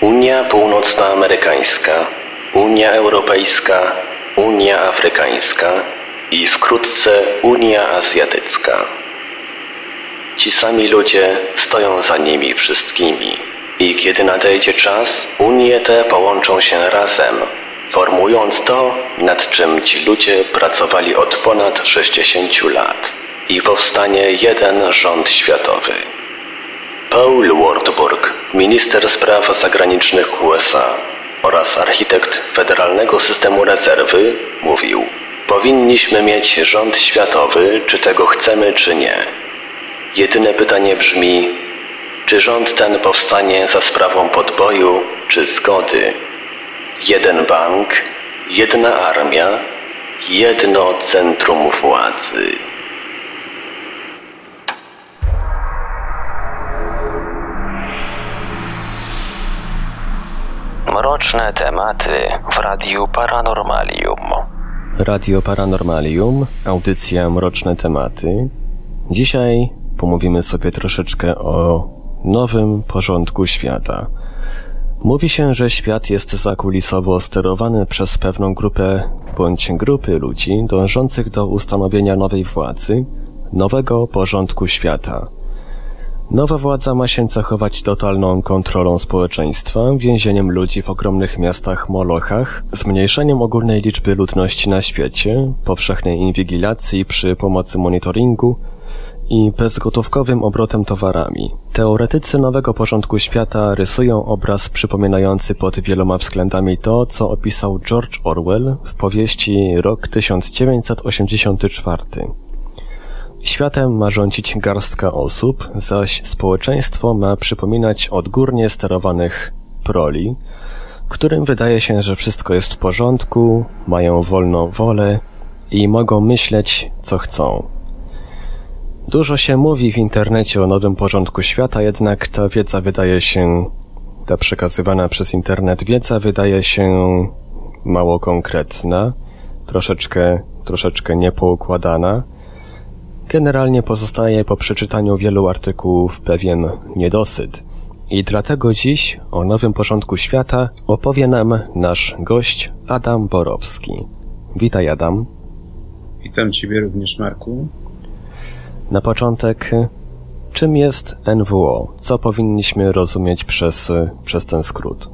Unia Północnoamerykańska, Unia Europejska, Unia Afrykańska i wkrótce Unia Azjatycka. Ci sami ludzie stoją za nimi wszystkimi i kiedy nadejdzie czas, Unie te połączą się razem, formując to, nad czym ci ludzie pracowali od ponad 60 lat i powstanie jeden rząd światowy. Paul Wartburg, minister spraw zagranicznych USA oraz architekt Federalnego Systemu Rezerwy, mówił: Powinniśmy mieć rząd światowy, czy tego chcemy, czy nie. Jedyne pytanie brzmi: czy rząd ten powstanie za sprawą podboju, czy zgody? Jeden bank, jedna armia, jedno centrum władzy. Mroczne tematy w Radiu Paranormalium. Radio Paranormalium, audycja Mroczne Tematy. Dzisiaj pomówimy sobie troszeczkę o nowym porządku świata. Mówi się, że świat jest zakulisowo sterowany przez pewną grupę bądź grupy ludzi dążących do ustanowienia nowej władzy, nowego porządku świata. Nowa władza ma się cechować totalną kontrolą społeczeństwa, więzieniem ludzi w ogromnych miastach Molochach, zmniejszeniem ogólnej liczby ludności na świecie, powszechnej inwigilacji przy pomocy monitoringu i bezgotówkowym obrotem towarami. Teoretycy nowego porządku świata rysują obraz przypominający pod wieloma względami to, co opisał George Orwell w powieści Rok 1984. Światem ma rządzić garstka osób, zaś społeczeństwo ma przypominać odgórnie sterowanych proli, którym wydaje się, że wszystko jest w porządku, mają wolną wolę i mogą myśleć, co chcą. Dużo się mówi w internecie o nowym porządku świata, jednak ta wiedza wydaje się, ta przekazywana przez internet wiedza wydaje się mało konkretna, troszeczkę, troszeczkę niepoukładana. Generalnie pozostaje po przeczytaniu wielu artykułów pewien niedosyt. I dlatego dziś o nowym porządku świata opowie nam nasz gość Adam Borowski. Witaj Adam. Witam Ciebie również Marku. Na początek, czym jest NWO? Co powinniśmy rozumieć przez, przez ten skrót?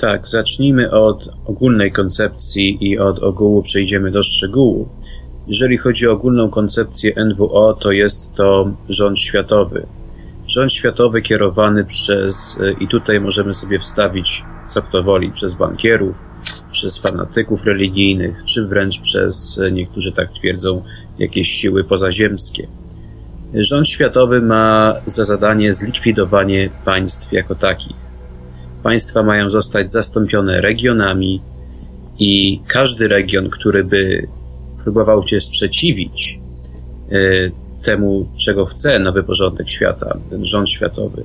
Tak, zacznijmy od ogólnej koncepcji i od ogółu przejdziemy do szczegółu. Jeżeli chodzi o ogólną koncepcję NWO, to jest to rząd światowy. Rząd światowy kierowany przez, i tutaj możemy sobie wstawić co kto woli, przez bankierów, przez fanatyków religijnych, czy wręcz przez, niektórzy tak twierdzą, jakieś siły pozaziemskie. Rząd światowy ma za zadanie zlikwidowanie państw jako takich. Państwa mają zostać zastąpione regionami i każdy region, który by próbował się sprzeciwić y, temu, czego chce nowy porządek świata, ten rząd światowy,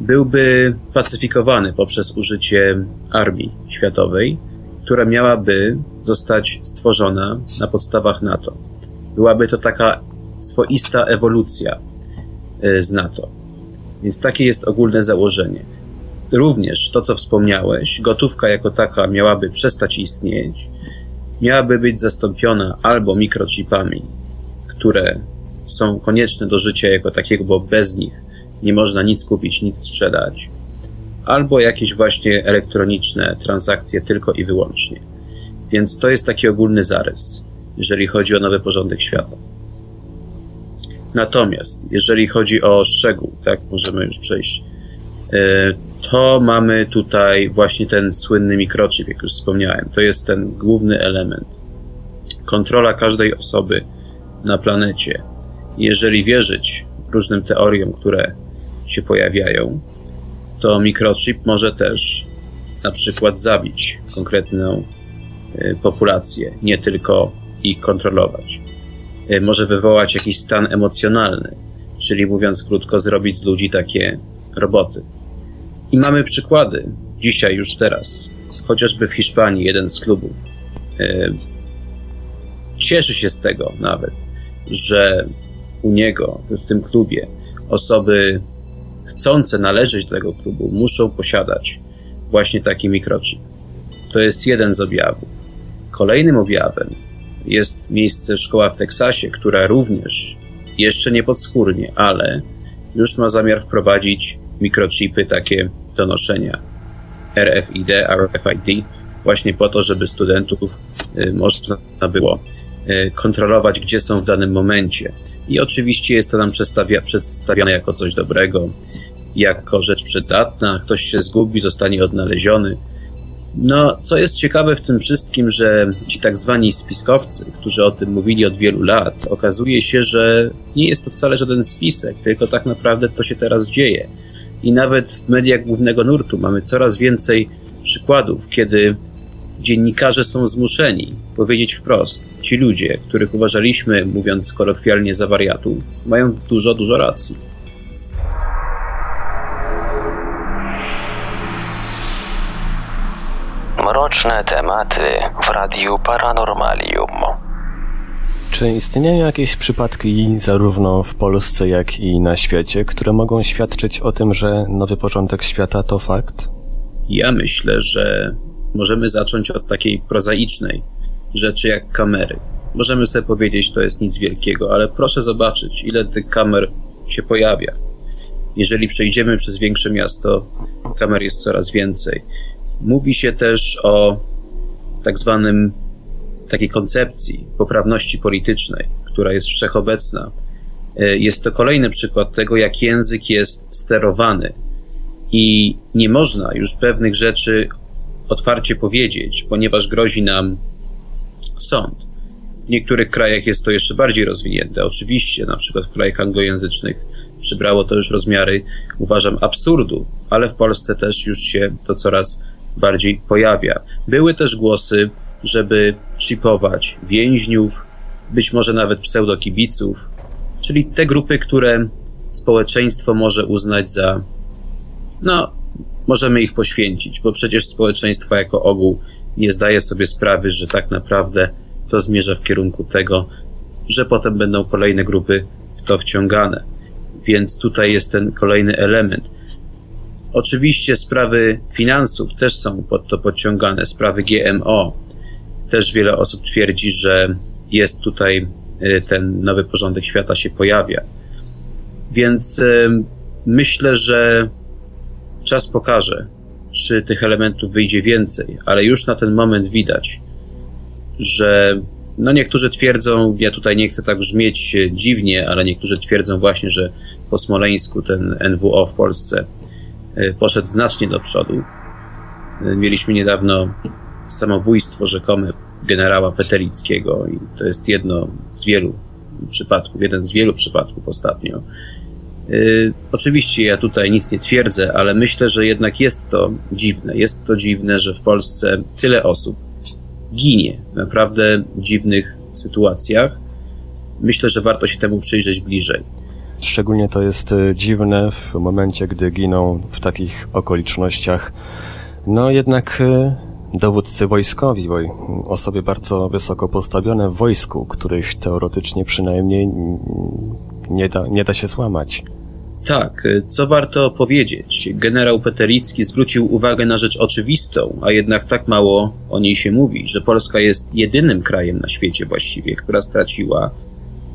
byłby pacyfikowany poprzez użycie armii światowej, która miałaby zostać stworzona na podstawach NATO. Byłaby to taka swoista ewolucja y, z NATO. Więc takie jest ogólne założenie. Również to, co wspomniałeś, gotówka jako taka miałaby przestać istnieć, miałaby być zastąpiona albo mikrochipami, które są konieczne do życia jako takiego, bo bez nich nie można nic kupić, nic sprzedać, albo jakieś właśnie elektroniczne transakcje tylko i wyłącznie. Więc to jest taki ogólny zarys, jeżeli chodzi o nowy porządek świata. Natomiast, jeżeli chodzi o szczegół, tak, możemy już przejść, e, to mamy tutaj właśnie ten słynny mikrochip, jak już wspomniałem. To jest ten główny element. Kontrola każdej osoby na planecie. Jeżeli wierzyć różnym teoriom, które się pojawiają, to mikrochip może też na przykład zabić konkretną e, populację, nie tylko ich kontrolować. E, może wywołać jakiś stan emocjonalny, czyli mówiąc krótko, zrobić z ludzi takie roboty. I mamy przykłady, dzisiaj, już teraz. Chociażby w Hiszpanii jeden z klubów e, cieszy się z tego nawet, że u niego, w, w tym klubie, osoby chcące należeć do tego klubu muszą posiadać właśnie taki mikrochip. To jest jeden z objawów. Kolejnym objawem jest miejsce szkoła w Teksasie, która również jeszcze nie podskórnie, ale już ma zamiar wprowadzić mikrochipy takie do noszenia RFID, RFID, właśnie po to, żeby studentów y, można było y, kontrolować, gdzie są w danym momencie. I oczywiście jest to nam przedstawia, przedstawiane jako coś dobrego, jako rzecz przydatna, ktoś się zgubi, zostanie odnaleziony. No, co jest ciekawe w tym wszystkim, że ci tak zwani spiskowcy, którzy o tym mówili od wielu lat, okazuje się, że nie jest to wcale żaden spisek, tylko tak naprawdę to się teraz dzieje. I nawet w mediach głównego nurtu mamy coraz więcej przykładów, kiedy dziennikarze są zmuszeni powiedzieć wprost: ci ludzie, których uważaliśmy, mówiąc kolokwialnie, za wariatów, mają dużo, dużo racji. Mroczne tematy w Radiu Paranormalium. Czy istnieją jakieś przypadki zarówno w Polsce, jak i na świecie, które mogą świadczyć o tym, że nowy porządek świata to fakt? Ja myślę, że możemy zacząć od takiej prozaicznej rzeczy jak kamery. Możemy sobie powiedzieć, to jest nic wielkiego, ale proszę zobaczyć, ile tych kamer się pojawia. Jeżeli przejdziemy przez większe miasto, kamer jest coraz więcej. Mówi się też o tak zwanym takiej koncepcji poprawności politycznej, która jest wszechobecna. E, jest to kolejny przykład tego, jak język jest sterowany i nie można już pewnych rzeczy otwarcie powiedzieć, ponieważ grozi nam sąd. W niektórych krajach jest to jeszcze bardziej rozwinięte. Oczywiście, na przykład w krajach anglojęzycznych przybrało to już rozmiary, uważam, absurdu, ale w Polsce też już się to coraz bardziej pojawia. Były też głosy, żeby chipować więźniów, być może nawet pseudokibiców, czyli te grupy, które społeczeństwo może uznać za, no, możemy ich poświęcić, bo przecież społeczeństwo jako ogół nie zdaje sobie sprawy, że tak naprawdę to zmierza w kierunku tego, że potem będą kolejne grupy w to wciągane. Więc tutaj jest ten kolejny element. Oczywiście sprawy finansów też są pod to podciągane, sprawy GMO. Też wiele osób twierdzi, że jest tutaj y, ten nowy porządek świata się pojawia. Więc y, myślę, że czas pokaże, czy tych elementów wyjdzie więcej, ale już na ten moment widać, że no niektórzy twierdzą, ja tutaj nie chcę tak brzmieć dziwnie, ale niektórzy twierdzą właśnie, że po Smoleńsku ten NWO w Polsce E, poszedł znacznie do przodu. Mieliśmy niedawno samobójstwo rzekome generała Petelickiego i to jest jedno z wielu przypadków, jeden z wielu przypadków ostatnio. Yy, oczywiście ja tutaj nic nie twierdzę, ale myślę, że jednak jest to dziwne. Jest to dziwne, że w Polsce tyle osób ginie w naprawdę dziwnych sytuacjach. Myślę, że warto się temu przyjrzeć bliżej. Szczególnie to jest e, dziwne w momencie, gdy giną w takich okolicznościach. No jednak e, dowódcy wojskowi, bo osoby bardzo wysoko postawione w wojsku, których teoretycznie przynajmniej nie da, nie da się złamać. Tak, e, co warto powiedzieć? Generał Petelicki zwrócił uwagę na rzecz oczywistą, a jednak tak mało o niej się mówi, że Polska jest jedynym krajem na świecie właściwie, która straciła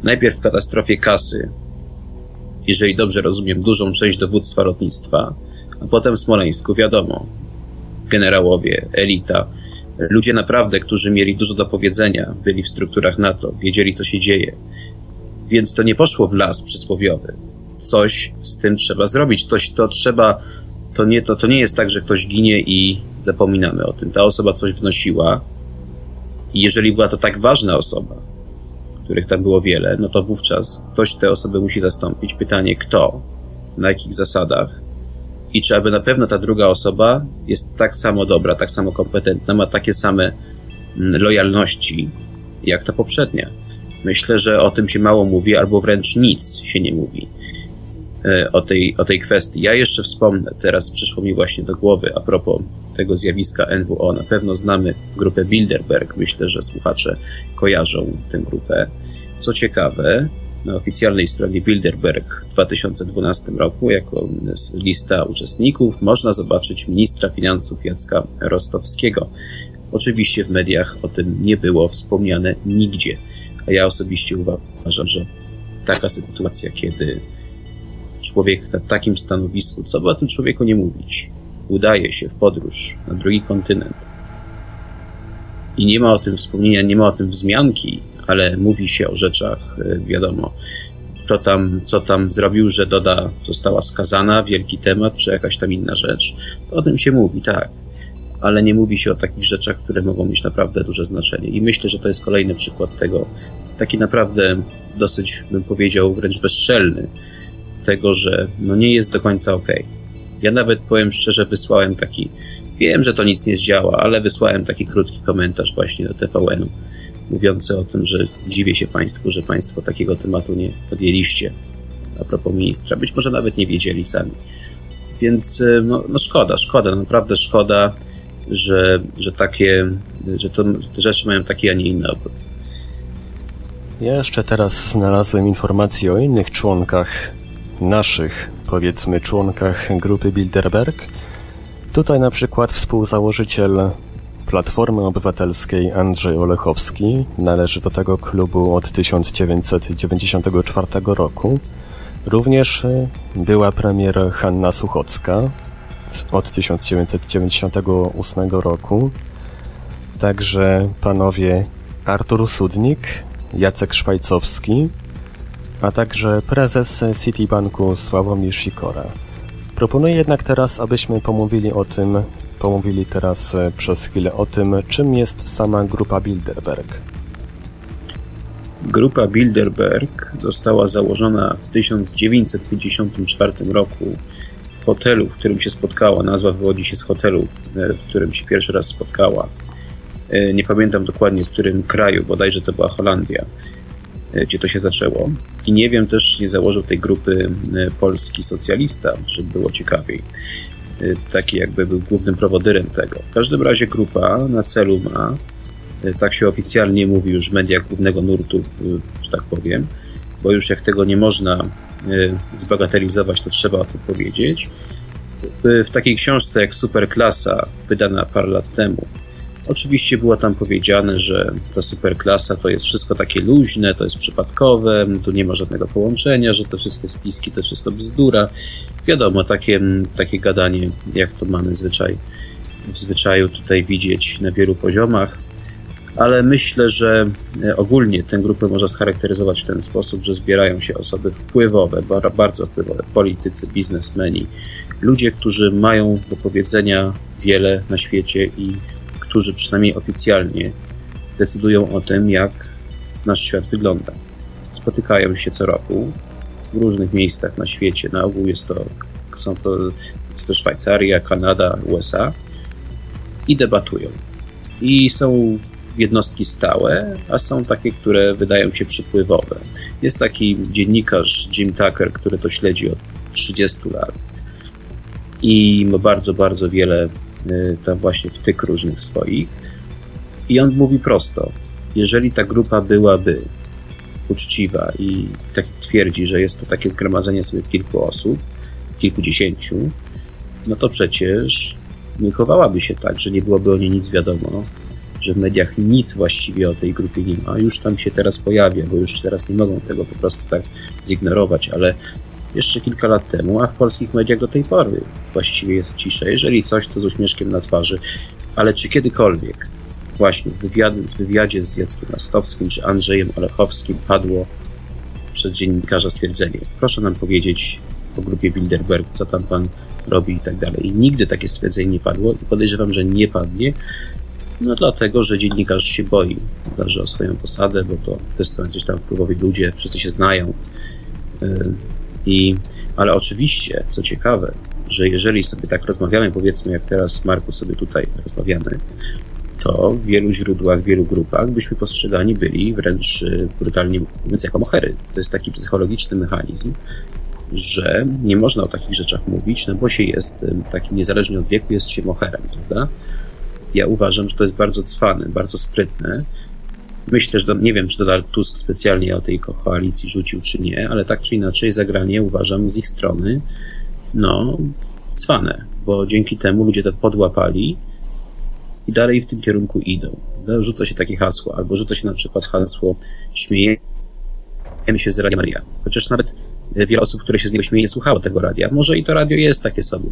najpierw w katastrofie kasy jeżeli dobrze rozumiem, dużą część dowództwa lotnictwa, a potem w Smoleńsku, wiadomo, generałowie, elita, ludzie naprawdę, którzy mieli dużo do powiedzenia, byli w strukturach NATO, wiedzieli, co się dzieje. Więc to nie poszło w las przysłowiowy. Coś z tym trzeba zrobić. Coś to trzeba, to nie, to, to nie jest tak, że ktoś ginie i zapominamy o tym. Ta osoba coś wnosiła i jeżeli była to tak ważna osoba, których tam było wiele, no to wówczas ktoś te osoby musi zastąpić. Pytanie kto, na jakich zasadach i czy aby na pewno ta druga osoba jest tak samo dobra, tak samo kompetentna, ma takie same mm, lojalności jak ta poprzednia. Myślę, że o tym się mało mówi, albo wręcz nic się nie mówi e, o tej, o tej kwestii. Ja jeszcze wspomnę, teraz przyszło mi właśnie do głowy a propos tego zjawiska NWO. Na pewno znamy grupę Bilderberg. Myślę, że słuchacze kojarzą tę grupę. Co ciekawe, na oficjalnej stronie Bilderberg w 2012 roku jako lista uczestników można zobaczyć ministra finansów Jacka Rostowskiego. Oczywiście w mediach o tym nie było wspomniane nigdzie, a ja osobiście uważam, że taka sytuacja, kiedy człowiek na takim stanowisku, co by o tym człowieku nie mówić, udaje się w podróż na drugi kontynent i nie ma o tym wspomnienia, nie ma o tym wzmianki, ale mówi się o rzeczach, e, wiadomo, to tam, co tam zrobił, że Doda została skazana, wielki temat, czy jakaś tam inna rzecz, to o tym się mówi, tak. Ale nie mówi się o takich rzeczach, które mogą mieć naprawdę duże znaczenie. I myślę, że to jest kolejny przykład tego, taki naprawdę dosyć, bym powiedział, wręcz bezczelny, tego, że no nie jest do końca ok. Ja nawet powiem szczerze, wysłałem taki, wiem, że to nic nie zdziała, ale wysłałem taki krótki komentarz właśnie do TVN-u, mówiący o tym, że dziwię się Państwu, że Państwo takiego tematu nie podjęliście a propos ministra. Być może nawet nie wiedzieli sami. Więc e, no, no szkoda, szkoda, naprawdę szkoda, że, że takie, że to, te rzeczy mają taki, a nie inny obrót. Ja jeszcze teraz znalazłem informacje o innych członkach naszych, powiedzmy, członkach grupy Bilderberg. Tutaj na przykład współzałożyciel Platformy Obywatelskiej Andrzej Olechowski należy do tego klubu od 1994 roku. Również y, była premier Hanna Suchocka od 1998 roku. Także panowie Artur Sudnik, Jacek Szwajcowski, a także prezes Citibanku Sławomir Sikora. Proponuję jednak teraz, abyśmy pomówili o tym, pomówili teraz e, przez chwilę o tym, czym jest sama grupa Bilderberg. Grupa Bilderberg została założona w 1954 roku w hotelu, w którym się spotkała. Nazwa wywodzi się z hotelu, e, w którym się pierwszy raz spotkała. E, nie pamiętam dokładnie w którym kraju, bodajże to była Holandia. Gdzie to się zaczęło. I nie wiem też, nie założył tej grupy polski socjalista, żeby było ciekawiej. E, taki jakby był głównym prowodyrem tego. W każdym razie grupa na celu ma, tak się oficjalnie mówi już w mediach głównego nurtu, że tak powiem, bo już jak tego nie można zbagatelizować, to trzeba o tym powiedzieć. W takiej książce jak Superklasa, wydana parę lat temu, Oczywiście było tam powiedziane, że ta superklasa to jest wszystko takie luźne, to jest przypadkowe, tu nie ma żadnego połączenia, że te wszystkie spiski to wszystko bzdura. Wiadomo, takie, takie gadanie, jak to mamy zwyczaj, w zwyczaju tutaj widzieć na wielu poziomach, ale myślę, że e, ogólnie tę grupę można scharakteryzować w ten sposób, że zbierają się osoby wpływowe, bardzo wpływowe, politycy, biznesmeni, ludzie, którzy mają do powiedzenia wiele na świecie i którzy przynajmniej oficjalnie decydują o tym, jak nasz świat wygląda. Spotykają się co roku w różnych miejscach na świecie. Na ogół jest to, są to, jest to Szwajcaria, Kanada, USA i debatują. I są jednostki stałe, a są takie, które wydają się przypływowe. Jest taki dziennikarz Jim Tucker, który to śledzi od 30 lat i ma bardzo, bardzo wiele tam właśnie wtyk różnych swoich. I on mówi prosto, jeżeli ta grupa byłaby uczciwa i tak jak twierdzi, że jest to takie zgromadzenie sobie kilku osób, kilkudziesięciu, no to przecież nie chowałaby się tak, że nie byłoby o niej nic wiadomo, że w mediach nic właściwie o tej grupie nie ma. Już tam się teraz pojawia, bo już teraz nie mogą tego po prostu tak zignorować, ale jeszcze kilka lat temu, a w polskich mediach do tej pory właściwie jest cisza. Jeżeli coś, to z uśmieszkiem na twarzy. Ale czy kiedykolwiek właśnie w z wywiadzie z Jackiem Rastowskim czy Andrzejem Olechowskim padło przez dziennikarza stwierdzenie proszę nam powiedzieć o grupie Bilderberg, co tam pan robi i tak dalej. I nigdy takie stwierdzenie nie padło i podejrzewam, że nie padnie, no dlatego, że dziennikarz się boi, dalży o swoją posadę, bo to też są jacyś tam wpływowi ludzie, wszyscy się znają. I, ale oczywiście, co ciekawe, że jeżeli sobie tak rozmawiamy, powiedzmy jak teraz Marku sobie tutaj rozmawiamy, to w wielu źródłach, w wielu grupach byśmy postrzegani byli wręcz y, brutalnie mówiąc jako mohery. To jest taki psychologiczny mechanizm, że nie można o takich rzeczach mówić, no bo się jest y, takim niezależnie od wieku, jest się moherem, prawda? Ja uważam, że to jest bardzo cwane, bardzo sprytne, Myślę, że nie wiem, czy Donald Tusk specjalnie o tej koalicji rzucił, czy nie, ale tak czy inaczej zagranie uważam z ich strony, no, cwane, bo dzięki temu ludzie to podłapali i dalej w tym kierunku idą. Rzuca się takie hasło, albo rzuca się na przykład hasło śmiejemy się z Radia Maria. Chociaż nawet wiele osób, które się z niego śmieje, słuchało tego radia. Może i to radio jest takie sobie,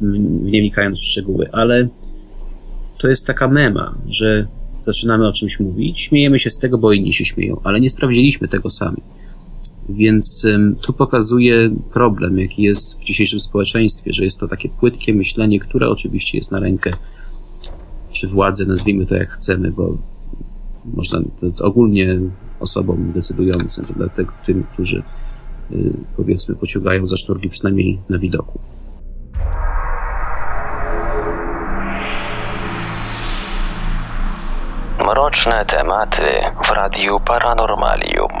nie wnikając w szczegóły, ale to jest taka mema, że zaczynamy o czymś mówić, śmiejemy się z tego, bo inni się śmieją, ale nie sprawdziliśmy tego sami. Więc um, tu pokazuje problem, jaki jest w dzisiejszym społeczeństwie, że jest to takie płytkie myślenie, które oczywiście jest na rękę czy władzy, nazwijmy to jak chcemy, bo można ogólnie osobom decydującym, tym, którzy y, powiedzmy pociągają za sznurki przynajmniej na widoku. Mroczne tematy w Radiu Paranormalium.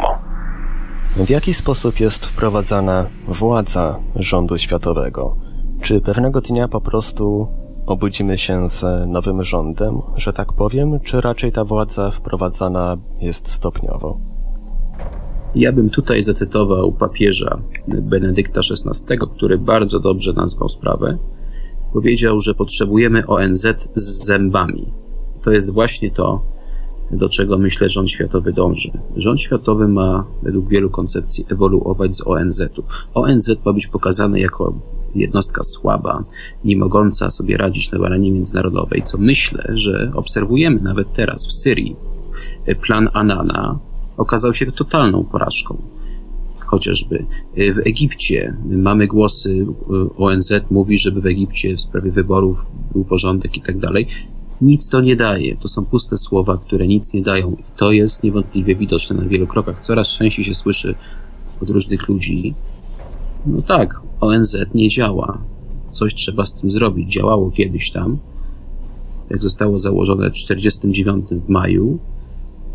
W jaki sposób jest wprowadzana władza rządu światowego? Czy pewnego dnia po prostu obudzimy się z nowym rządem, że tak powiem, czy raczej ta władza wprowadzana jest stopniowo? Ja bym tutaj zacytował papieża Benedykta XVI, który bardzo dobrze nazwał sprawę. Powiedział, że potrzebujemy ONZ z zębami. To jest właśnie to, do czego myślę rząd światowy dąży. Rząd światowy ma według wielu koncepcji ewoluować z ONZ-u. ONZ ma być pokazany jako jednostka słaba, nie mogąca sobie radzić na arenie międzynarodowej, co myślę, że obserwujemy nawet teraz w Syrii. Plan Anana okazał się totalną porażką. Chociażby w Egipcie mamy głosy, ONZ mówi, żeby w Egipcie w sprawie wyborów był porządek i tak dalej. Nic to nie daje. To są puste słowa, które nic nie dają. I to jest niewątpliwie widoczne na wielu krokach. Coraz częściej się słyszy od różnych ludzi. No tak, ONZ nie działa. Coś trzeba z tym zrobić. Działało kiedyś tam. Jak zostało założone w 1949 w maju.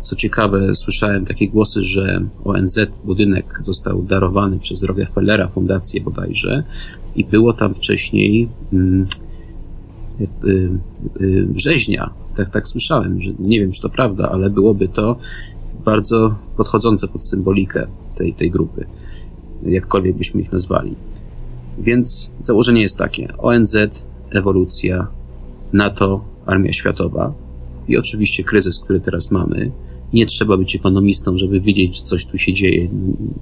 Co ciekawe, słyszałem takie głosy, że ONZ budynek został darowany przez Rockefellera, fundację bodajże, i było tam wcześniej mm, rzeźnia. Tak, tak słyszałem, że nie wiem, czy to prawda, ale byłoby to bardzo podchodzące pod symbolikę tej, tej grupy, jakkolwiek byśmy ich nazwali. Więc założenie jest takie: ONZ, ewolucja, NATO, Armia Światowa i oczywiście kryzys, który teraz mamy. Nie trzeba być ekonomistą, żeby widzieć, że coś tu się dzieje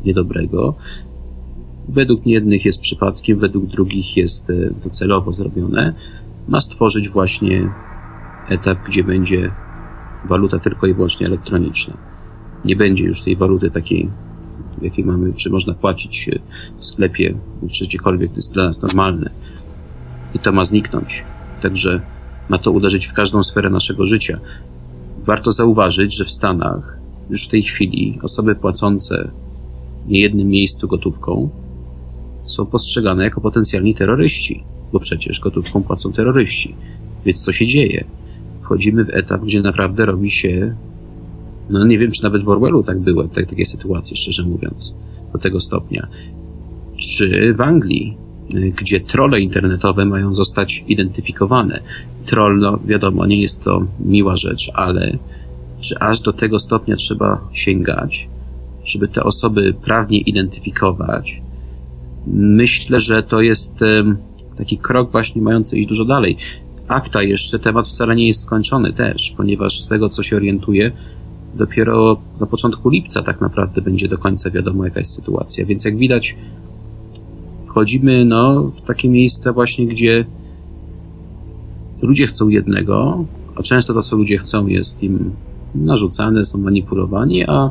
niedobrego. Według jednych jest przypadkiem, według drugich jest to celowo zrobione ma stworzyć właśnie etap, gdzie będzie waluta tylko i wyłącznie elektroniczna. Nie będzie już tej waluty takiej, jakiej mamy, czy można płacić w sklepie, czy gdziekolwiek, to jest dla nas normalne. I to ma zniknąć. Także ma to uderzyć w każdą sferę naszego życia. Warto zauważyć, że w Stanach już w tej chwili osoby płacące w niejednym miejscu gotówką są postrzegane jako potencjalni terroryści bo przecież gotówką płacą terroryści. Więc co się dzieje? Wchodzimy w etap, gdzie naprawdę robi się. No nie wiem, czy nawet w Orwellu tak były tak, takie sytuacje, szczerze mówiąc, do tego stopnia. Czy w Anglii, y, gdzie trole internetowe mają zostać identyfikowane. Troll, no wiadomo, nie jest to miła rzecz, ale czy aż do tego stopnia trzeba sięgać, żeby te osoby prawnie identyfikować? Myślę, że to jest taki krok właśnie mający iść dużo dalej. Akta jeszcze, temat wcale nie jest skończony też, ponieważ z tego, co się orientuje, dopiero na początku lipca tak naprawdę będzie do końca wiadomo, jaka jest sytuacja. Więc jak widać, wchodzimy no, w takie miejsca właśnie, gdzie ludzie chcą jednego, a często to, co ludzie chcą, jest im narzucane, są manipulowani, a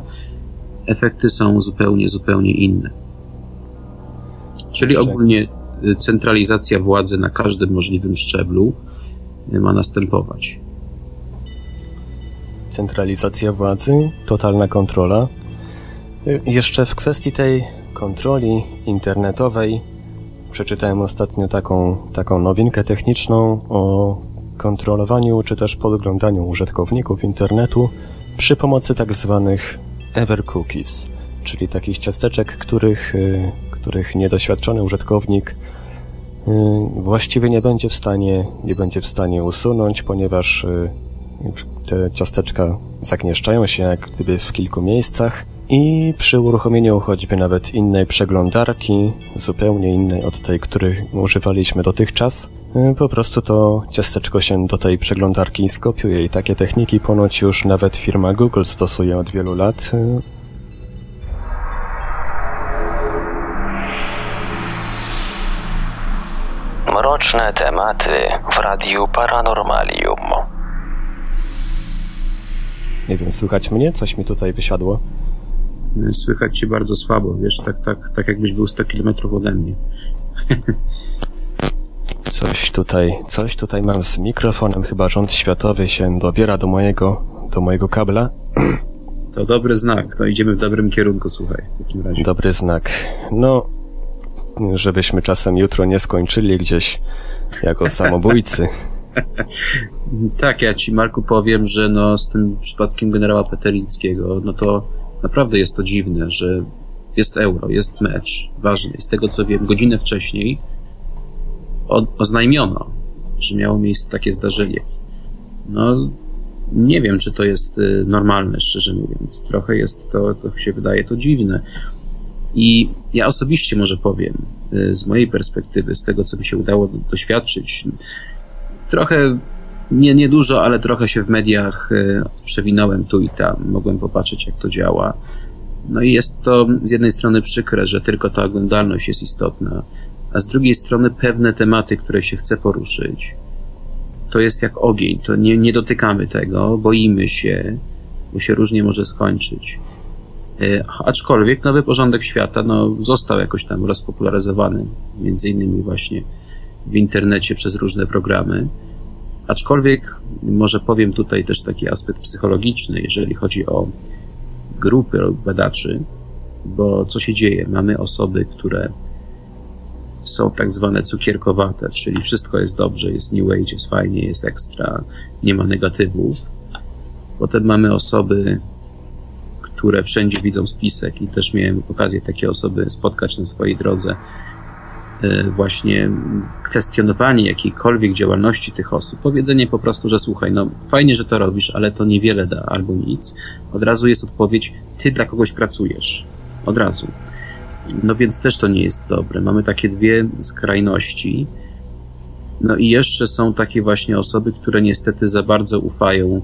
efekty są zupełnie, zupełnie inne. Czyli ogólnie centralizacja władzy na każdym możliwym szczeblu e, ma następować. Centralizacja władzy, totalna kontrola. E, jeszcze w kwestii tej kontroli internetowej przeczytałem ostatnio taką, taką nowinkę techniczną o kontrolowaniu czy też podglądaniu użytkowników internetu przy pomocy tak zwanych ever cookies, czyli takich ciasteczek, których których niedoświadczony użytkownik y, właściwie nie będzie w stanie, nie będzie w stanie usunąć, ponieważ y, te ciasteczka zagnieszczają się jak gdyby w kilku miejscach i przy uruchomieniu choćby nawet innej przeglądarki, zupełnie innej od tej, której używaliśmy dotychczas, y, po prostu to ciasteczko się do tej przeglądarki skopiuje i takie techniki ponoć już nawet firma Google stosuje od wielu lat. Mroczne tematy w Radiu Paranormalium. Nie wiem, słychać mnie? Coś mi tutaj wysiadło. Słychać cię bardzo słabo, wiesz, tak, tak, tak jakbyś był 100 kilometrów ode mnie. Coś tutaj, coś tutaj mam z mikrofonem, chyba rząd światowy się dobiera do mojego, do mojego kabla. To dobry znak, to idziemy w dobrym kierunku, słuchaj, w takim razie. Dobry znak. No, żebyśmy czasem jutro nie skończyli gdzieś jako samobójcy. tak, ja ci, Marku, powiem, że no z tym przypadkiem generała Peterińskiego, no to naprawdę jest to dziwne, że jest euro, jest mecz ważny. Z tego co wiem, godzinę wcześniej oznajmiono, że miało miejsce takie zdarzenie. No, nie wiem, czy to jest y, normalne, szczerze mówiąc. Trochę jest to, to się wydaje to dziwne. I ja osobiście może powiem, y, z mojej perspektywy, z tego, co mi się udało doświadczyć, trochę, nie, nie dużo, ale trochę się w mediach y, przewinąłem tu i tam. Mogłem popatrzeć, jak to działa. No i jest to z jednej strony przykre, że tylko ta oglądalność jest istotna, a z drugiej strony pewne tematy, które się chce poruszyć, to jest jak ogień, to nie, nie dotykamy tego, boimy się, bo się różnie może skończyć. E, aczkolwiek nowy porządek świata no, został jakoś tam rozpopularyzowany, między innymi właśnie w internecie przez różne programy. Aczkolwiek może powiem tutaj też taki aspekt psychologiczny, jeżeli chodzi o grupy badaczy, bo co się dzieje? Mamy osoby, które są tak zwane cukierkowate, czyli wszystko jest dobrze, jest new age, jest fajnie, jest ekstra, nie ma negatywów. Potem mamy osoby, które wszędzie widzą spisek i też miałem okazję takie osoby spotkać na swojej drodze. E, właśnie kwestionowanie jakiejkolwiek działalności tych osób, powiedzenie po prostu, że słuchaj, no fajnie, że to robisz, ale to niewiele da albo nic. Od razu jest odpowiedź, ty dla kogoś pracujesz. Od razu. No więc też to nie jest dobre. Mamy takie dwie skrajności. No i jeszcze są takie właśnie osoby, które niestety za bardzo ufają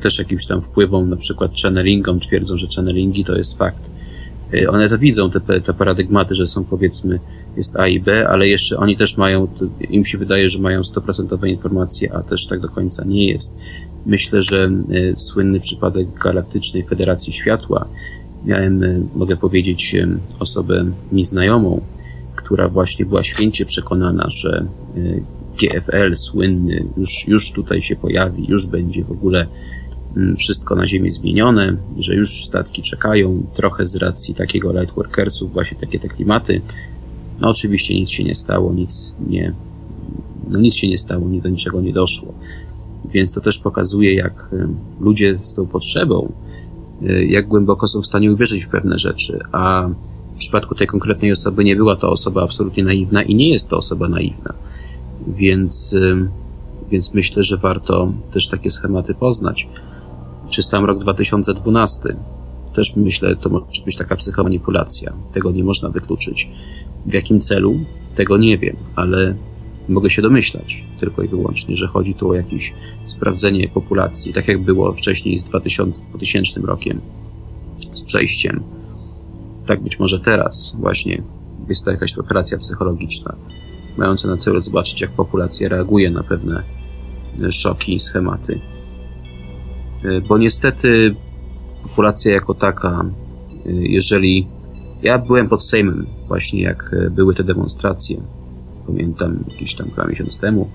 też jakimś tam wpływom, na przykład channelingom, twierdzą, że channelingi to jest fakt. Y, one to widzą, te, te paradygmaty, że są powiedzmy, jest A i B, ale jeszcze oni też mają, im się wydaje, że mają 100% informacje, a też tak do końca nie jest. Myślę, że y, słynny przypadek Galaktycznej Federacji Światła, miałem, mogę powiedzieć, osobę mi znajomą, która właśnie była święcie przekonana, że GFL słynny już, już tutaj się pojawi, już będzie w ogóle mm, wszystko na Ziemi zmienione, że już statki czekają, trochę z racji takiego lightworkersów, właśnie takie te klimaty. No oczywiście nic się nie stało, nic nie, no nic się nie stało, nie do niczego nie doszło. Więc to też pokazuje, jak ludzie z tą potrzebą Y, jak głęboko są w stanie uwierzyć w pewne rzeczy, a w przypadku tej konkretnej osoby nie była to osoba absolutnie naiwna i nie jest to osoba naiwna. Więc, więc myślę, że warto też takie schematy poznać. Czy sam rok 2012? Też myślę, to może być taka psychomanipulacja. Tego nie można wykluczyć. W jakim celu? Tego nie wiem, ale mogę się domyślać tylko i wyłącznie, że chodzi tu o jakieś sprawdzenie populacji, tak jak było wcześniej z 2000, 2000 rokiem, z przejściem. Tak być może teraz właśnie jest to jakaś operacja psychologiczna, mająca na celu zobaczyć, jak populacja reaguje na pewne szoki i schematy. Bo niestety populacja jako taka, jeżeli ja byłem pod Sejmem właśnie jak były te demonstracje pamiętam jakiś tam chyba miesiąc temu,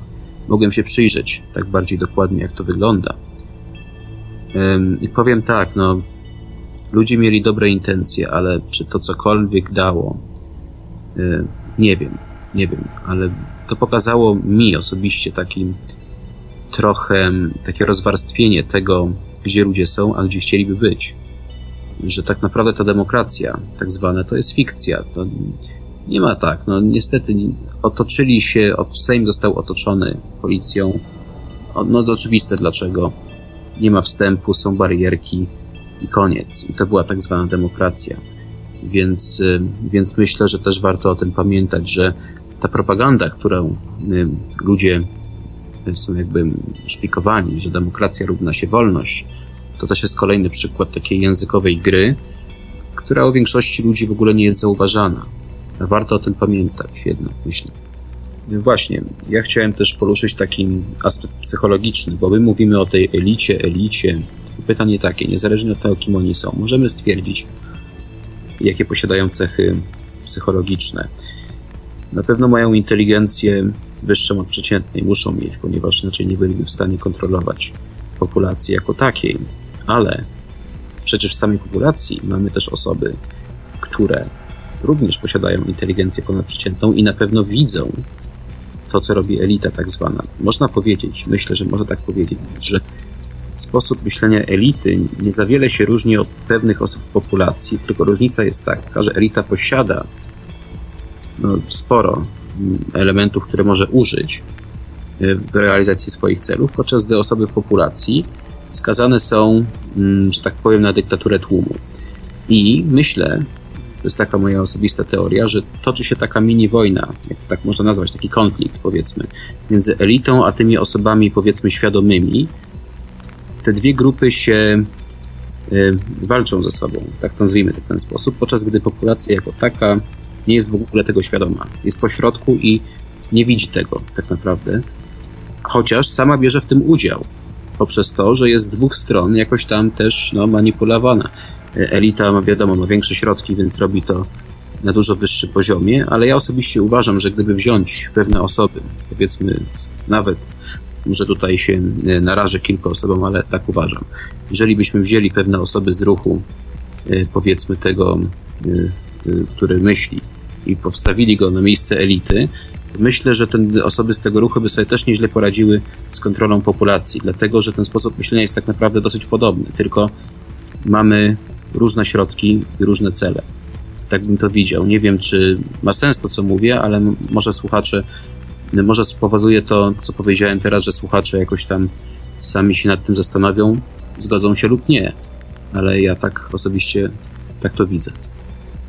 mogłem się przyjrzeć tak bardziej dokładnie, jak to wygląda. I powiem tak, no, ludzie mieli dobre intencje, ale czy to cokolwiek dało, nie wiem, nie wiem, ale to pokazało mi osobiście taki trochę takie rozwarstwienie tego, gdzie ludzie są, a gdzie chcieliby być. Że tak naprawdę ta demokracja, tak zwana, to jest fikcja. To nie ma tak. No niestety otoczyli się, Sejm został otoczony policją. No to oczywiste dlaczego. nie ma wstępu, są barierki i koniec. I to była tak zwana demokracja. Więc, y, więc myślę, że też warto o tym pamiętać, że ta propaganda, którą y, ludzie są jakby szpikowani, że demokracja równa się wolność, to też jest kolejny przykład takiej językowej gry, która u większości ludzi w ogóle nie jest zauważana. Warto o tym pamiętać jednak, myślę. Właśnie, ja chciałem też poruszyć taki aspekt psychologiczny, bo my mówimy o tej elicie, elicie. Pytanie takie, niezależnie od tego, kim oni są, możemy stwierdzić, jakie posiadają cechy psychologiczne. Na pewno mają inteligencję wyższą od przeciętnej, muszą mieć, ponieważ inaczej nie byliby w stanie kontrolować populacji jako takiej. Ale przecież w samej populacji mamy też osoby, które również posiadają inteligencję ponadprzeciętną i na pewno widzą to, co robi elita tak zwana. Można powiedzieć, myślę, że można tak powiedzieć, że sposób myślenia elity nie za wiele się różni od pewnych osób w populacji, tylko różnica jest taka, że elita posiada no, sporo elementów, które może użyć e, do realizacji swoich celów, podczas gdy osoby w populacji skazane są, mm, że tak powiem, na dyktaturę tłumu. I myślę, to jest taka moja osobista teoria, że toczy się taka mini wojna, jak to tak można nazwać, taki konflikt, powiedzmy, między elitą a tymi osobami, powiedzmy, świadomymi. Te dwie grupy się y, walczą ze sobą, tak to nazwijmy to w ten sposób, podczas gdy populacja jako taka nie jest w ogóle tego świadoma. Jest po środku i nie widzi tego tak naprawdę, chociaż sama bierze w tym udział poprzez to, że jest z dwóch stron jakoś tam też no, manipulowana. Elita ma wiadomo, ma większe środki, więc robi to na dużo wyższym poziomie, ale ja osobiście uważam, że gdyby wziąć pewne osoby, powiedzmy nawet, może tutaj się e, narażę kilku osobom, ale tak uważam. Jeżeli byśmy wzięli pewne osoby z ruchu, e, powiedzmy tego, e, który myśli, i powstawili go na miejsce elity, myślę, że osoby z tego ruchu by sobie też nieźle poradziły z kontrolą populacji, dlatego że ten sposób myślenia jest tak naprawdę dosyć podobny, tylko mamy różne środki i różne cele. Tak bym to widział. Nie wiem, czy ma sens to, co mówię, ale może słuchacze, może spowoduje to, co powiedziałem teraz, że słuchacze jakoś tam sami się nad tym zastanowią, zgodzą się lub nie. Ale ja tak osobiście tak to widzę.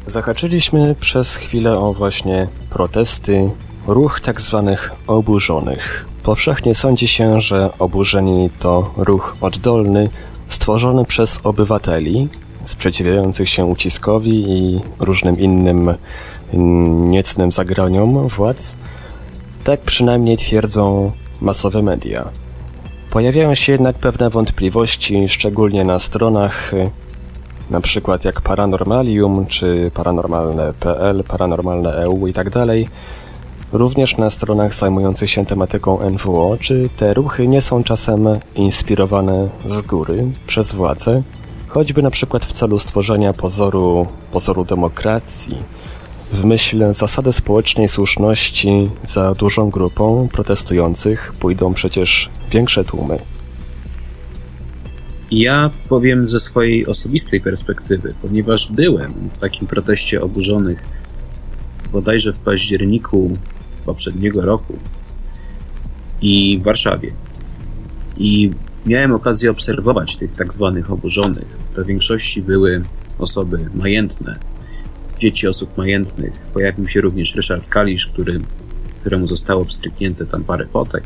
Zahaczyliśmy przez chwilę o właśnie protesty, ruch tak zwanych oburzonych. Powszechnie sądzi się, że oburzeni to ruch oddolny, stworzony przez obywateli, sprzeciwiających się uciskowi i różnym innym niecnym zagraniom władz. Tak przynajmniej twierdzą masowe media. Pojawiają się jednak pewne wątpliwości, szczególnie na stronach na przykład jak Paranormalium, czy paranormalne.pl, paranormalne.eu i tak dalej, również na stronach zajmujących się tematyką NWO, czy te ruchy nie są czasem inspirowane z góry przez władze, choćby na przykład w celu stworzenia pozoru, pozoru demokracji, w myśl zasady społecznej słuszności za dużą grupą protestujących pójdą przecież większe tłumy. Ja powiem ze swojej osobistej perspektywy, ponieważ byłem w takim proteście oburzonych bodajże w październiku poprzedniego roku i w Warszawie. I miałem okazję obserwować tych tak zwanych oburzonych. To w większości były osoby majętne, dzieci osób majętnych. Pojawił się również Ryszard Kalisz, który, któremu zostało obstryknięte tam parę fotek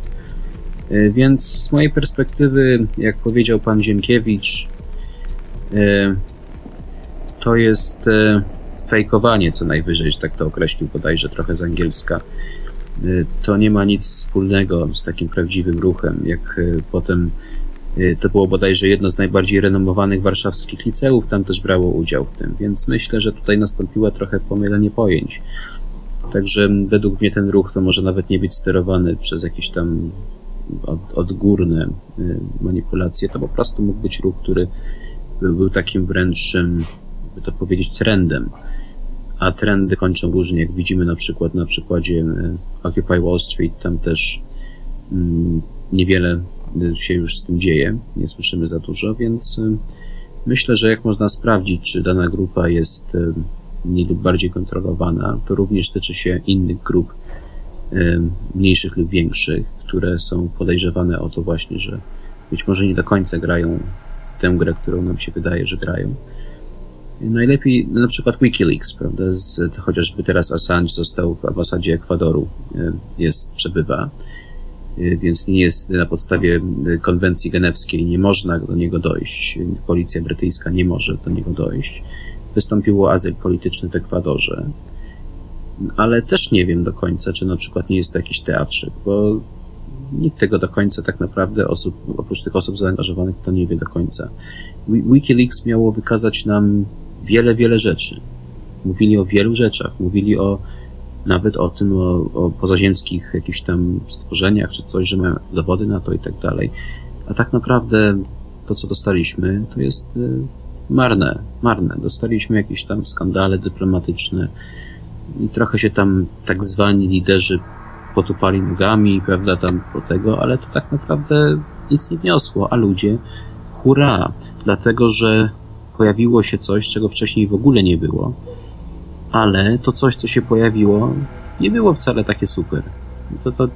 więc z mojej perspektywy, jak powiedział pan Ziemkiewicz, e, to jest e, fejkowanie co najwyżej, że tak to określił bodajże trochę z angielska. To nie ma nic wspólnego z takim prawdziwym ruchem, jak potem to było bodajże jedno z najbardziej renomowanych warszawskich liceów, tam też brało udział w tym, więc myślę, że tutaj nastąpiło trochę pomylenie pojęć. Także według mnie ten ruch to może nawet nie być sterowany przez jakiś tam od, odgórne y, manipulacje, to po prostu mógł być ruch, który był takim wręcz, by to powiedzieć, trendem. A trendy kończą różnie, jak widzimy na przykład na przykładzie y, Occupy Wall Street, tam też mm, niewiele się już z tym dzieje, nie słyszymy za dużo, więc y, myślę, że jak można sprawdzić, czy dana grupa jest mniej lub bardziej kontrolowana, to również tyczy się innych grup mniejszych lub większych, które są podejrzewane o to właśnie, że być może nie do końca grają w tę grę, którą nam się wydaje, że grają. Najlepiej na przykład Wikileaks, prawda? Z, chociażby teraz Assange został w ambasadzie Ekwadoru, jest, przebywa, e, więc nie jest na podstawie konwencji genewskiej, nie można do niego dojść. Policja brytyjska nie może do niego dojść. Wystąpił o azyl polityczny w Ekwadorze, ale też nie wiem do końca, czy na przykład nie jest to jakiś teatrzyk, bo nikt tego do końca tak naprawdę osób, oprócz tych osób zaangażowanych to nie wie do końca. Wikileaks miało wykazać nam wiele, wiele rzeczy. Mówili o wielu rzeczach. Mówili o nawet o tym, o, o pozaziemskich jakichś tam stworzeniach, czy coś, że mają dowody na to i tak dalej. A tak naprawdę to, co dostaliśmy, to jest y, marne, marne. Dostaliśmy jakieś tam skandale dyplomatyczne i trochę się tam tak zwani liderzy potupali nogami, prawda, tam po tego, ale to tak naprawdę nic nie wniosło, a ludzie hurra, dlatego że pojawiło się coś, czego wcześniej w ogóle nie było, ale to coś, co się pojawiło, nie było wcale takie super. To, to,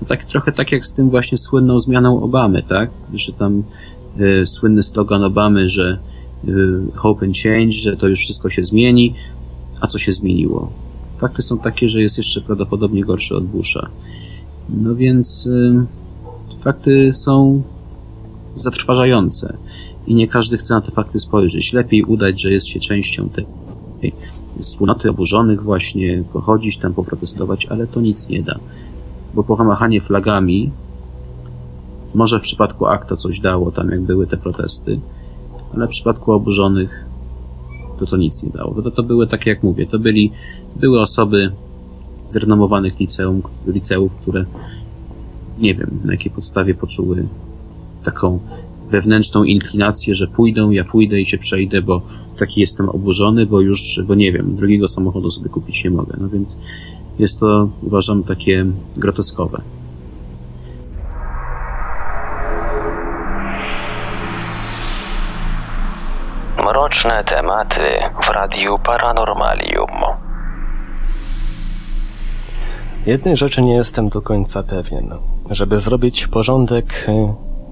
to tak trochę tak jak z tym właśnie słynną zmianą Obamy, tak? Że tam y, słynny slogan Obamy, że y, hope and change, że to już wszystko się zmieni, a co się zmieniło? Fakty są takie, że jest jeszcze prawdopodobnie gorszy od Busha. No więc y, fakty są zatrważające i nie każdy chce na te fakty spojrzeć. Lepiej udać, że jest się częścią tej wspólnoty oburzonych właśnie, pochodzić tam, poprotestować, ale to nic nie da. Bo pomachanie flagami może w przypadku akta coś dało, tam jak były te protesty, ale w przypadku oburzonych to to nic nie dało. To, to były, tak jak mówię, to byli, były osoby z renomowanych liceum, liceów, które nie wiem, na jakiej podstawie poczuły taką wewnętrzną inklinację, że pójdą, ja pójdę i się przejdę, bo taki jestem oburzony, bo już, bo nie wiem, drugiego samochodu sobie kupić nie mogę. No więc jest to, uważam, takie groteskowe. Mroczne tematy w Radiu Paranormalium. Jednej rzeczy nie jestem do końca pewien. Żeby zrobić porządek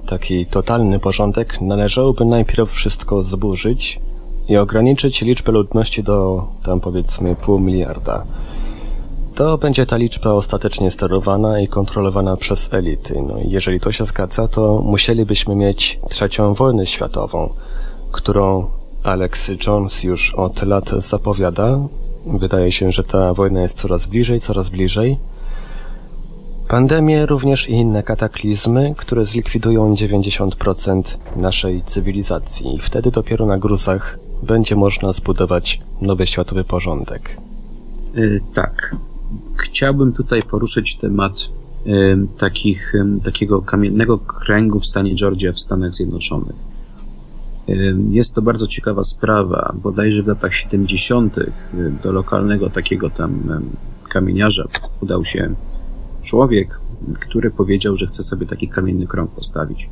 taki totalny porządek, należałoby najpierw wszystko zburzyć i ograniczyć liczbę ludności do tam powiedzmy pół miliarda. To będzie ta liczba ostatecznie sterowana i kontrolowana przez elity. No jeżeli to się zgadza, to musielibyśmy mieć trzecią wojnę światową, którą Alex Jones już od lat zapowiada. Wydaje się, że ta wojna jest coraz bliżej, coraz bliżej. Pandemie, również i inne kataklizmy, które zlikwidują 90% naszej cywilizacji. Wtedy dopiero na gruzach będzie można zbudować nowy światowy porządek. Yy, tak. Chciałbym tutaj poruszyć temat yy, takich, yy, takiego kamiennego kręgu w stanie Georgia w Stanach Zjednoczonych. Jest to bardzo ciekawa sprawa. Bodajże w latach 70. do lokalnego takiego tam kamieniarza udał się człowiek, który powiedział, że chce sobie taki kamienny krąg postawić.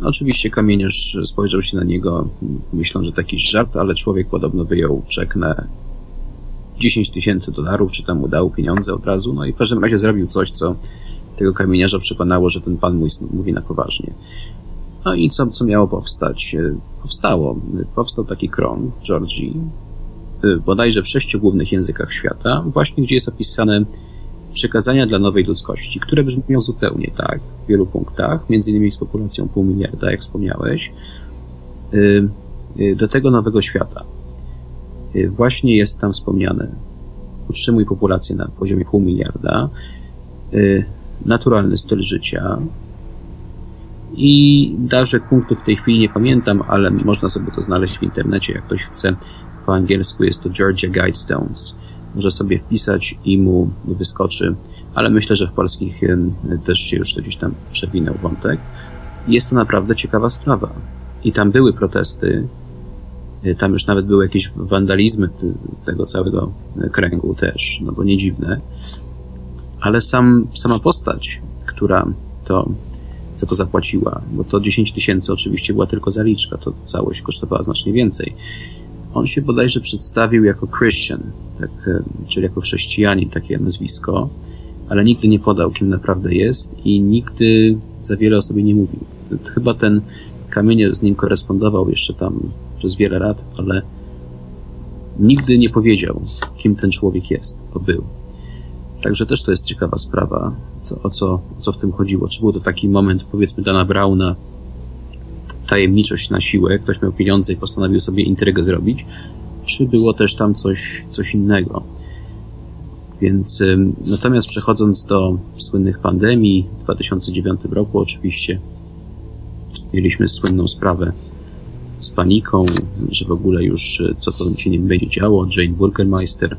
No, oczywiście kamieniarz spojrzał się na niego, myśląc, że taki żart, ale człowiek podobno wyjął czek na 10 tysięcy dolarów, czy tam mu dał pieniądze od razu, no i w każdym razie zrobił coś, co tego kamieniarza przekonało, że ten pan mówi na poważnie. No i co, co miało powstać? Powstało. Powstał taki krąg w Georgii, bodajże w sześciu głównych językach świata, właśnie gdzie jest opisane przekazania dla nowej ludzkości, które brzmią zupełnie tak w wielu punktach, między innymi z populacją pół miliarda, jak wspomniałeś, do tego nowego świata. Właśnie jest tam wspomniane utrzymuj populację na poziomie pół miliarda, naturalny styl życia i darzek punktów w tej chwili nie pamiętam, ale można sobie to znaleźć w internecie, jak ktoś chce. Po angielsku jest to Georgia Guidestones może sobie wpisać i mu wyskoczy, ale myślę, że w polskich też się już gdzieś tam przewinął wątek. Jest to naprawdę ciekawa sprawa. I tam były protesty, y, tam już nawet były jakieś wandalizmy tego całego kręgu też, no bo nie dziwne. Ale sam, sama postać, która to, za to zapłaciła, bo to 10 tysięcy oczywiście była tylko zaliczka, to całość kosztowała znacznie więcej. On się bodajże przedstawił jako Christian, tak, e, czyli jako chrześcijanin, takie nazwisko, ale nigdy nie podał, kim naprawdę jest i nigdy za wiele o sobie nie mówił. Chyba ten kamienie z nim korespondował jeszcze tam przez wiele lat, ale nigdy nie powiedział, kim ten człowiek jest, to był. Także też to jest ciekawa sprawa, co, o, co, o co w tym chodziło. Czy był to taki moment, powiedzmy, Dana Brauna, tajemniczość na siłę, ktoś miał pieniądze i postanowił sobie intrygę zrobić, czy było też tam coś, coś innego. Więc natomiast przechodząc do słynnych pandemii, w 2009 roku oczywiście mieliśmy słynną sprawę z paniką, że w ogóle już e, co to się nie będzie działo. Jane Burgermeister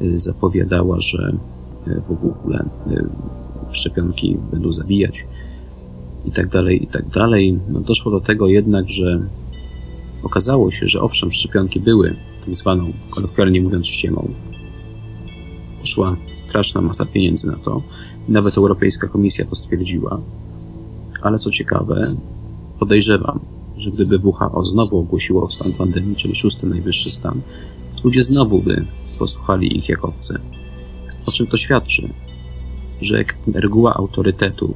e, zapowiadała, że w ogóle szczepionki będą zabijać i tak dalej, i tak dalej. No doszło do tego jednak, że okazało się, że owszem, szczepionki były tak zwaną, kolokwialnie mówiąc, ściemą. Poszła straszna masa pieniędzy na to. Nawet Europejska Komisja to stwierdziła. Ale co ciekawe, podejrzewam, że gdyby WHO znowu ogłosiło stan pandemii, czyli szósty najwyższy stan, ludzie znowu by posłuchali ich jak owce. O czym to świadczy? Że reguła autorytetu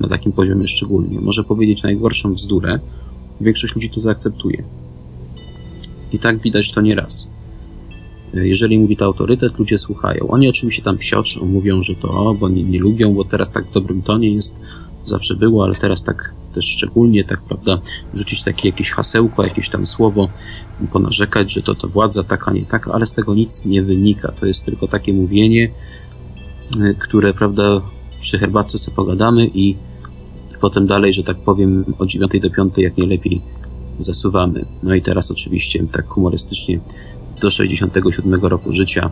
na takim poziomie szczególnie może powiedzieć najgorszą bzdurę, większość ludzi to zaakceptuje. I tak widać to nieraz. Jeżeli mówi to autorytet, ludzie słuchają. Oni oczywiście tam psioczą, mówią, że to, bo nie, nie lubią, bo teraz tak w dobrym tonie jest, zawsze było, ale teraz tak też szczególnie, tak prawda, rzucić takie jakieś hasełko, jakieś tam słowo, ponarzekać, że to to władza taka, nie taka, ale z tego nic nie wynika. To jest tylko takie mówienie, y, które, prawda, przy herbatce sobie pogadamy i, potem dalej, że tak powiem, od 9 do 5 jak nie zasuwamy. No i teraz oczywiście tak humorystycznie do 67 roku życia.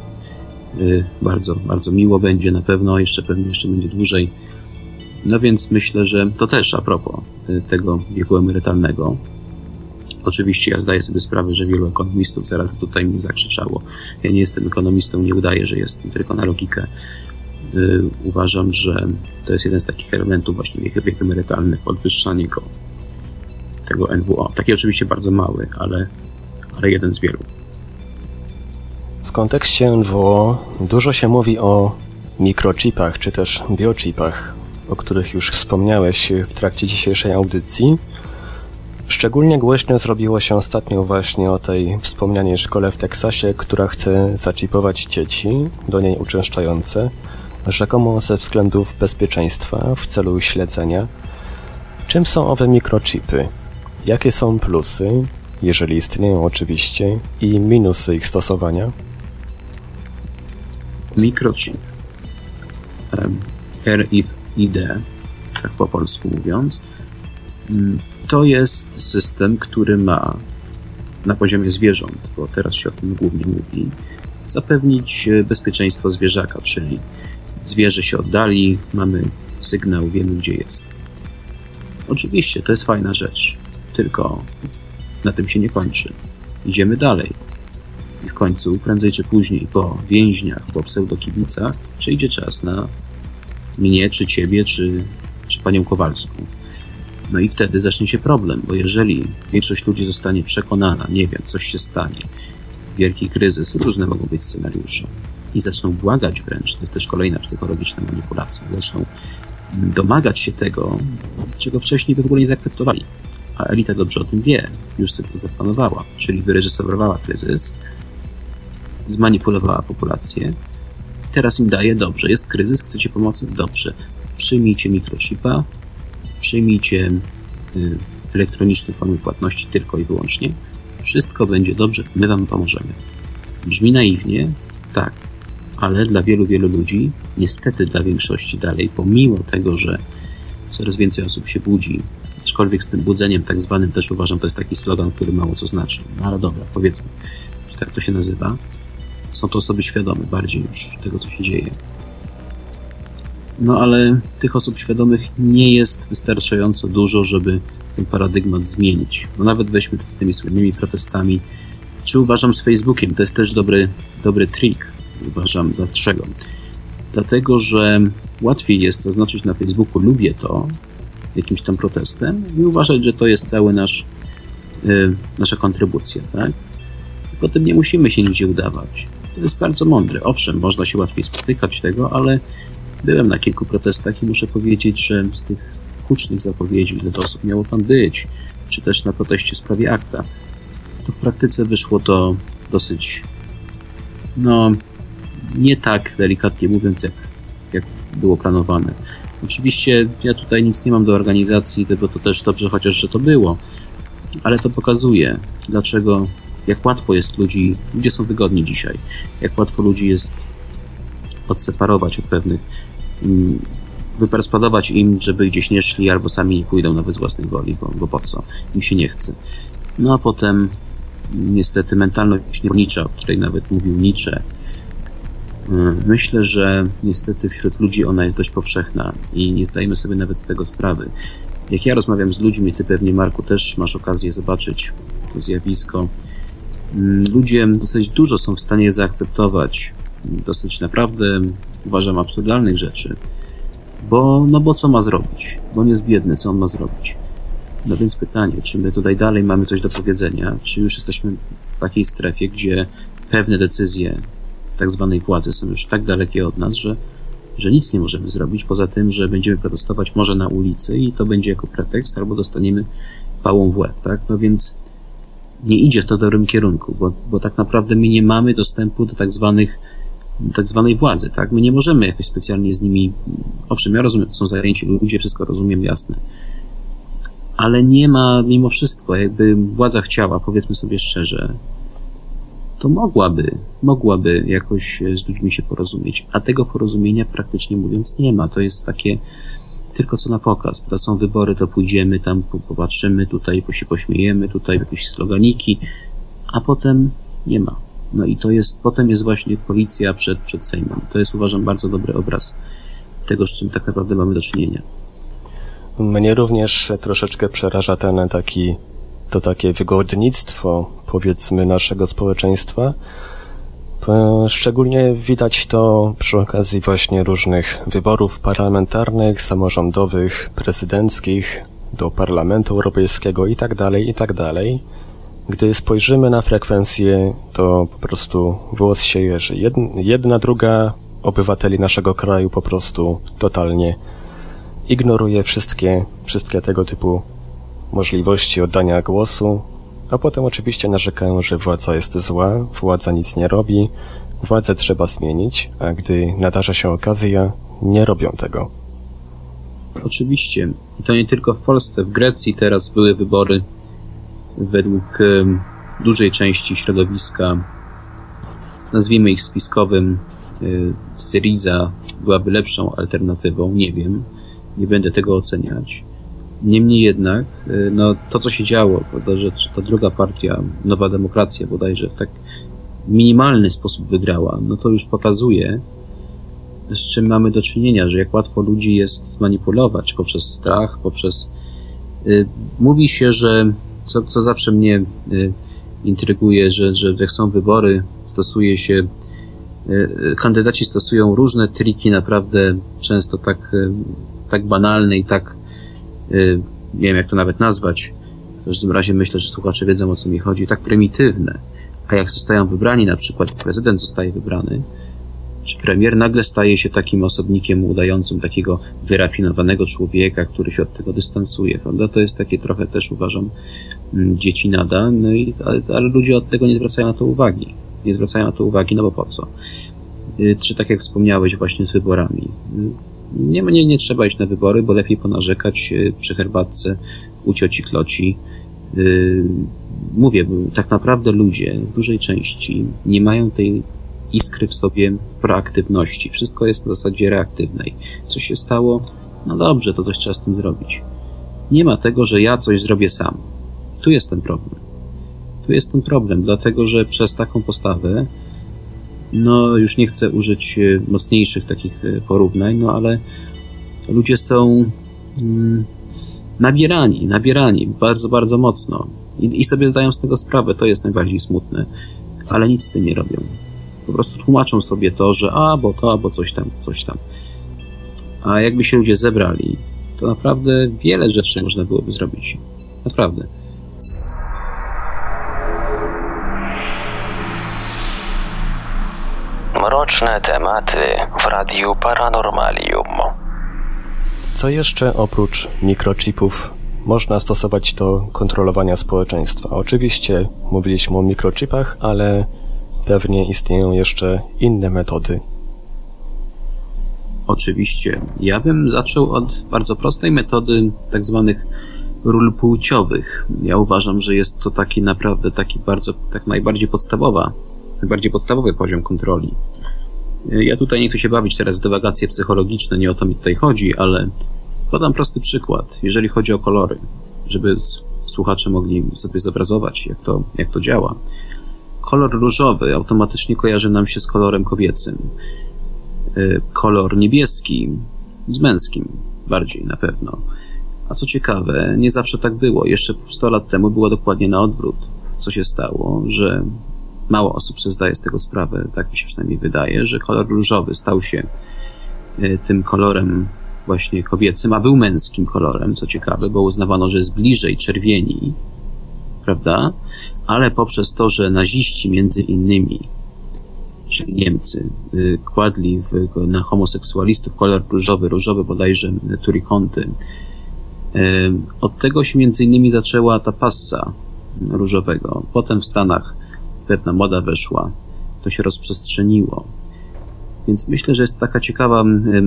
Yy, bardzo, bardzo miło będzie na pewno, jeszcze pewnie jeszcze będzie dłużej. No więc myślę, że to też a propos y, tego wieku emerytalnego. Oczywiście ja zdaję sobie sprawę, że wielu ekonomistów zaraz tutaj mnie zakrzyczało. Ja nie jestem ekonomistą, nie udaję, że jestem, tylko na logikę. Yy, uważam, że to jest jeden z takich elementów właśnie wiek emerytalny, podwyższanie go tego NWO. Taki oczywiście bardzo mały, ale, ale jeden z wielu. W kontekście NWO dużo się mówi o mikrochipach, czy też biochipach, o których już wspomniałeś w trakcie dzisiejszej audycji. Szczególnie głośno zrobiło się ostatnio właśnie o tej wspomnianej szkole w Teksasie, która chce zaczipować dzieci, do niej uczęszczające, rzekomo ze względów bezpieczeństwa w celu śledzenia. Czym są owe mikrochipy? Jakie są plusy, jeżeli istnieją oczywiście, i minusy ich stosowania? Mikrochip. RFID, tak po polsku mówiąc, mm, to jest system, który ma na poziomie zwierząt, bo teraz się o tym głównie mówi, zapewnić e, bezpieczeństwo zwierzaka, czyli zwierzę się oddali, mamy sygnał, wiemy gdzie jest. Oczywiście to jest fajna rzecz, tylko na tym się nie kończy. Idziemy dalej. I w końcu, prędzej czy później, po więźniach, po pseudokibicach, przyjdzie czas na mnie, czy ciebie, czy, czy panią Kowalską. No i wtedy zacznie się problem, bo jeżeli większość ludzi zostanie przekonana, nie wiem, coś się stanie, wielki kryzys, różne mogą być scenariusze, i zaczną błagać wręcz, to jest też kolejna psychologiczna manipulacja, zaczną domagać się tego, czego wcześniej by w ogóle nie zaakceptowali. A elita dobrze o tym wie, już sobie zaplanowała, czyli wyreżyserowała kryzys, zmanipulowała populację, teraz im daje, dobrze, jest kryzys, chcecie pomocy? Dobrze. Przyjmijcie mikrochipa, przyjmijcie y, elektroniczne formy płatności tylko i wyłącznie. Wszystko będzie dobrze, my wam pomożemy. Brzmi naiwnie, tak, ale dla wielu, wielu ludzi, niestety dla większości dalej, pomimo tego, że coraz więcej osób się budzi, aczkolwiek z tym budzeniem tak zwanym też uważam, to jest taki slogan, który mało co znaczy. No ale dobra, powiedzmy, tak to się nazywa. Są to osoby świadome bardziej już tego, co się dzieje. No ale tych osób świadomych nie jest wystarczająco dużo, żeby ten paradygmat zmienić. No nawet weźmy z tymi słynnymi protestami. Czy uważam z Facebookiem? To jest też dobry, dobry trik. Uważam. Dlaczego? Dlatego, że łatwiej jest zaznaczyć na Facebooku lubię to jakimś tam protestem i uważać, że to jest cały nasz, yy, nasza kontrybucja, tak? I potem nie musimy się nigdzie udawać. To jest bardzo mądre. Owszem, można się łatwiej spotykać tego, ale byłem na kilku protestach i muszę powiedzieć, że z tych hucznych zapowiedzi, ile to osób miało tam być, czy też na proteście w sprawie akta, to w praktyce wyszło to dosyć, no, nie tak delikatnie mówiąc, jak, jak było planowane. Oczywiście ja tutaj nic nie mam do organizacji, bo to też dobrze chociaż, że to było, ale to pokazuje, dlaczego, jak łatwo jest ludzi, ludzie są wygodni dzisiaj, jak łatwo ludzi jest odseparować od pewnych, mm, wyperspadować im, żeby gdzieś nie szli, albo sami nie pójdą nawet z własnej woli, bo, bo po co, im się nie chce. No a potem niestety mentalność niewolnicza, o której nawet mówił Nietzsche, mm, Myślę, że niestety wśród ludzi ona jest dość powszechna i nie zdajemy sobie nawet z tego sprawy. Jak ja rozmawiam z ludźmi, ty pewnie, Marku, też masz okazję zobaczyć to zjawisko. Ludzie dosyć dużo są w stanie zaakceptować, dosyć naprawdę uważam absurdalnych rzeczy, bo, no bo co ma zrobić? Bo on jest biedny, co on ma zrobić? No więc pytanie, czy my tutaj dalej mamy coś do powiedzenia, czy już jesteśmy w takiej strefie, gdzie pewne decyzje tak zwanej władzy są już tak dalekie od nas, że że nic nie możemy zrobić, poza tym, że będziemy protestować może na ulicy i to będzie jako pretekst, albo dostaniemy pałą w łeb, tak? No więc nie idzie w to dobrym kierunku, bo, bo tak naprawdę my nie mamy dostępu do tak zwanych tak zwanej władzy, tak? My nie możemy jakoś specjalnie z nimi, owszem, ja rozumiem, są zajęci ludzie, wszystko rozumiem, jasne, ale nie ma mimo wszystko, jakby władza chciała, powiedzmy sobie szczerze, to mogłaby, mogłaby jakoś z ludźmi się porozumieć, a tego porozumienia praktycznie mówiąc nie ma. To jest takie tylko co na pokaz. To są wybory, to pójdziemy tam, popatrzymy, tutaj się pośmiejemy, tutaj jakieś sloganiki, a potem nie ma. No i to jest, potem jest właśnie policja przed, przed Sejmem. To jest uważam bardzo dobry obraz tego, z czym tak naprawdę mamy do czynienia. Mnie również troszeczkę przeraża ten taki to takie wygodnictwo, powiedzmy, naszego społeczeństwa. Szczególnie widać to przy okazji właśnie różnych wyborów parlamentarnych, samorządowych, prezydenckich, do Parlamentu Europejskiego itd., tak itd. Tak Gdy spojrzymy na frekwencję, to po prostu włos się jeży. Jedna, druga obywateli naszego kraju po prostu totalnie ignoruje wszystkie, wszystkie tego typu możliwości oddania głosu, a potem oczywiście narzekają, że władza jest zła, władza nic nie robi, władzę trzeba zmienić, a gdy nadarza się okazja, nie robią tego. Oczywiście. I to nie tylko w Polsce. W Grecji teraz były wybory według dużej części środowiska, nazwijmy ich spiskowym, y, Syriza byłaby lepszą alternatywą, nie wiem, nie będę tego oceniać. Niemniej jednak, y, no, to co się działo, prawda, że ta druga partia, Nowa Demokracja bodajże w tak minimalny sposób wygrała, no to już pokazuje, z czym mamy do czynienia, że jak łatwo ludzi jest zmanipulować poprzez strach, poprzez... Y, mówi się, że, co, co zawsze mnie y, intryguje, że, że jak są wybory, stosuje się y, kandydaci stosują różne triki, naprawdę często tak, tak banalne i tak nie wiem jak to nawet nazwać, w każdym razie myślę, że słuchacze wiedzą o co mi chodzi, tak prymitywne. A jak zostają wybrani, na przykład prezydent zostaje wybrany, czy premier nagle staje się takim osobnikiem udającym takiego wyrafinowanego człowieka, który się od tego dystansuje, prawda? To jest takie trochę też uważam mm, dzieci nada, no i, ale, ale ludzie od tego nie zwracają na to uwagi. Nie zwracają na to uwagi, no bo po co? Y, czy tak jak wspomniałeś właśnie z wyborami nie, nie, trzeba iść na wybory, bo lepiej ponarzekać y, przy herbatce u cioci kloci. Y, mówię, tak naprawdę ludzie w dużej części nie mają tej iskry w sobie proaktywności. Wszystko jest na zasadzie reaktywnej. Co się stało? No dobrze, to coś trzeba z tym zrobić. Nie ma tego, że ja coś zrobię sam. Tu jest ten problem. Tu jest ten problem, dlatego że przez taką postawę no już nie chcę użyć e, mocniejszych takich e, porównań, no ale ludzie są mm, nabierani, nabierani bardzo, bardzo mocno I, i sobie zdają z tego sprawę, to jest najbardziej smutne, ale nic z tym nie robią. Po prostu tłumaczą sobie to, że a, bo to, albo coś tam, coś tam. A jakby się ludzie zebrali, to naprawdę wiele rzeczy można byłoby zrobić. Naprawdę. Mroczne tematy w Radiu Paranormalium. Co jeszcze oprócz mikrochipów można stosować do kontrolowania społeczeństwa? Oczywiście mówiliśmy o mikrochipach, ale pewnie istnieją jeszcze inne metody. Oczywiście. Ja bym zaczął od bardzo prostej metody tak zwanych ról płciowych. Ja uważam, że jest to taki naprawdę taki bardzo, tak najbardziej podstawowa, najbardziej podstawowy poziom kontroli. Ja tutaj nie chcę się bawić teraz w dywagacje psychologiczne, nie o to mi tutaj chodzi, ale podam prosty przykład, jeżeli chodzi o kolory, żeby słuchacze mogli sobie zobrazować, jak to, jak to działa. Kolor różowy automatycznie kojarzy nam się z kolorem kobiecym. Y, kolor niebieski z męskim bardziej na pewno. A co ciekawe, nie zawsze tak było. Jeszcze 100 lat temu było dokładnie na odwrót. Co się stało, że mało osób sobie zdaje z tego sprawę, tak mi się przynajmniej wydaje, że kolor różowy stał się y, tym kolorem właśnie kobiecym, a był męskim kolorem, co ciekawe, bo uznawano, że jest bliżej czerwieni, prawda? Ale poprzez to, że naziści między innymi czyli Niemcy, y, kładli w, na homoseksualistów kolor różowy, różowy bodajże turikonty. Y, od tego się między innymi zaczęła ta passa różowego. Potem w Stanach pewna moda weszła. To się rozprzestrzeniło. Więc myślę, że jest to taka ciekawa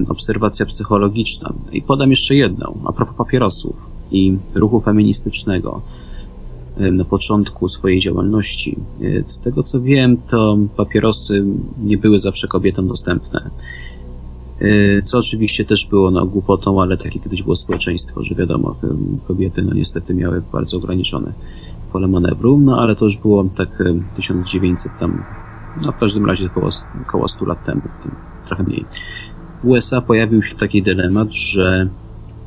obserwacja psychologiczna. I podam jeszcze jedną, a propos papierosów i ruchu feministycznego na początku swojej działalności. E, z tego co wiem, to papierosy nie były zawsze kobietom dostępne. E, co oczywiście też było no, głupotą, ale takie kiedyś było społeczeństwo, że wiadomo, kobiety no niestety miały bardzo ograniczone pole manewru, no ale to już było tak 1900 tam, no w każdym razie około, około 100 lat temu, trochę mniej. W USA pojawił się taki dylemat, że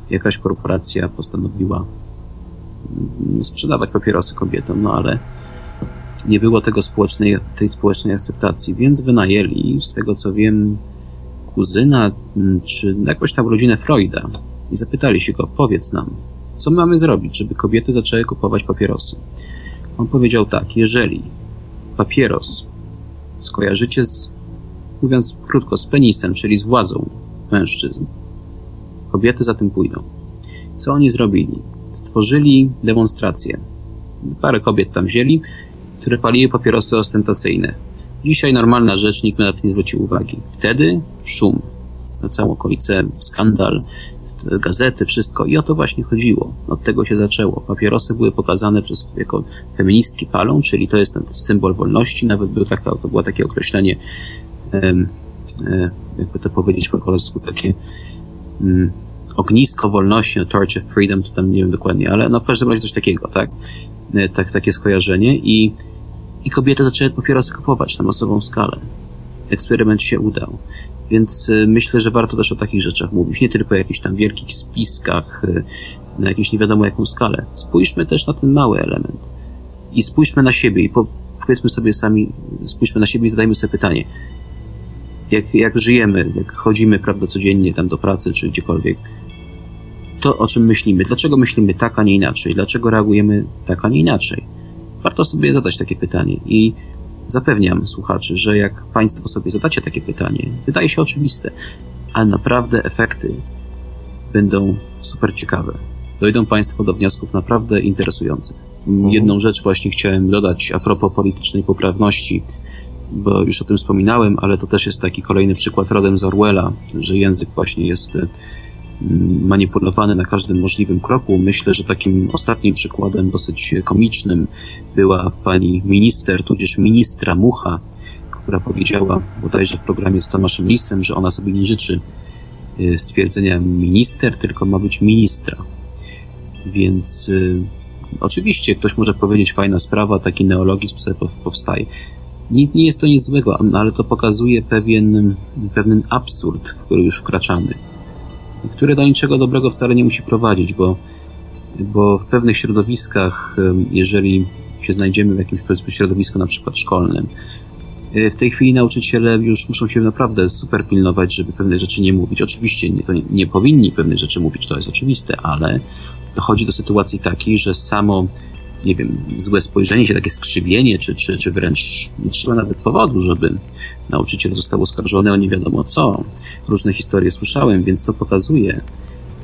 jakaś korporacja postanowiła sprzedawać papierosy kobietom, no ale nie było tego społecznej, tej społecznej akceptacji, więc wynajęli, z tego co wiem, kuzyna mm, czy jakąś tam rodzinę Freuda i zapytali się go, powiedz nam, co mamy zrobić, żeby kobiety zaczęły kupować papierosy. On powiedział tak, jeżeli papieros skojarzycie z, mówiąc krótko, z penisem, czyli z władzą mężczyzn, kobiety za tym pójdą. Co oni zrobili? stworzyli demonstrację. Parę kobiet tam wzięli, które paliły papierosy ostentacyjne. Dzisiaj normalna rzecz, nikt nawet nie zwrócił uwagi. Wtedy szum. Na całą okolicę skandal, gazety, wszystko. I o to właśnie chodziło. Od tego się zaczęło. Papierosy były pokazane przez jako feministki palą, czyli to jest ten symbol wolności. Nawet był taka, to było takie określenie, e, jakby to powiedzieć po polsku, takie mm, ognisko wolności, no Torch of Freedom, to tam nie wiem dokładnie, ale no w każdym razie coś takiego, tak? E, tak takie skojarzenie i, i kobiety zaczęły papierosy kupować na masową skalę. Eksperyment się udał. Więc e, myślę, że warto też o takich rzeczach mówić, nie tylko o jakichś tam wielkich spiskach, e, na jakąś nie wiadomo jaką skalę. Spójrzmy też na ten mały element. I spójrzmy na siebie i po, powiedzmy sobie sami, spójrzmy na siebie i zadajmy sobie pytanie, jak, jak żyjemy, jak chodzimy, prawda, codziennie tam do pracy czy gdziekolwiek, to, o czym myślimy. Dlaczego myślimy tak, a nie inaczej? Dlaczego reagujemy tak, a nie inaczej? Warto sobie zadać takie pytanie i zapewniam słuchaczy, że jak Państwo sobie zadacie takie pytanie, wydaje się oczywiste, ale naprawdę efekty będą super ciekawe. Dojdą Państwo do wniosków naprawdę interesujących. Mhm. Jedną rzecz właśnie chciałem dodać a propos politycznej poprawności, bo już o tym wspominałem, ale to też jest taki kolejny przykład rodem z Orwella, że język właśnie jest manipulowany na każdym możliwym kroku. Myślę, że takim ostatnim przykładem, dosyć komicznym, była pani minister, tudzież ministra Mucha, która powiedziała bodajże w programie z Tomaszem Lisem, że ona sobie nie życzy y, stwierdzenia minister, tylko ma być ministra. Więc y, oczywiście ktoś może powiedzieć, fajna sprawa, taki neologizm sobie powstaje. Nie, nie jest to nic złego, ale to pokazuje pewien, pewien absurd, w który już wkraczamy które do niczego dobrego wcale nie musi prowadzić, bo, bo w pewnych środowiskach, jeżeli się znajdziemy w jakimś środowisku na przykład szkolnym, e, w tej chwili nauczyciele już muszą się naprawdę super pilnować, żeby pewne rzeczy nie mówić. Oczywiście nie, to nie, nie powinni pewnych rzeczy mówić, to jest oczywiste, ale dochodzi do sytuacji takiej, że samo nie wiem, złe spojrzenie się, takie skrzywienie, czy, czy, czy wręcz nie trzeba nawet powodu, żeby nauczyciel został oskarżony o nie wiadomo co. Różne historie słyszałem, więc to pokazuje,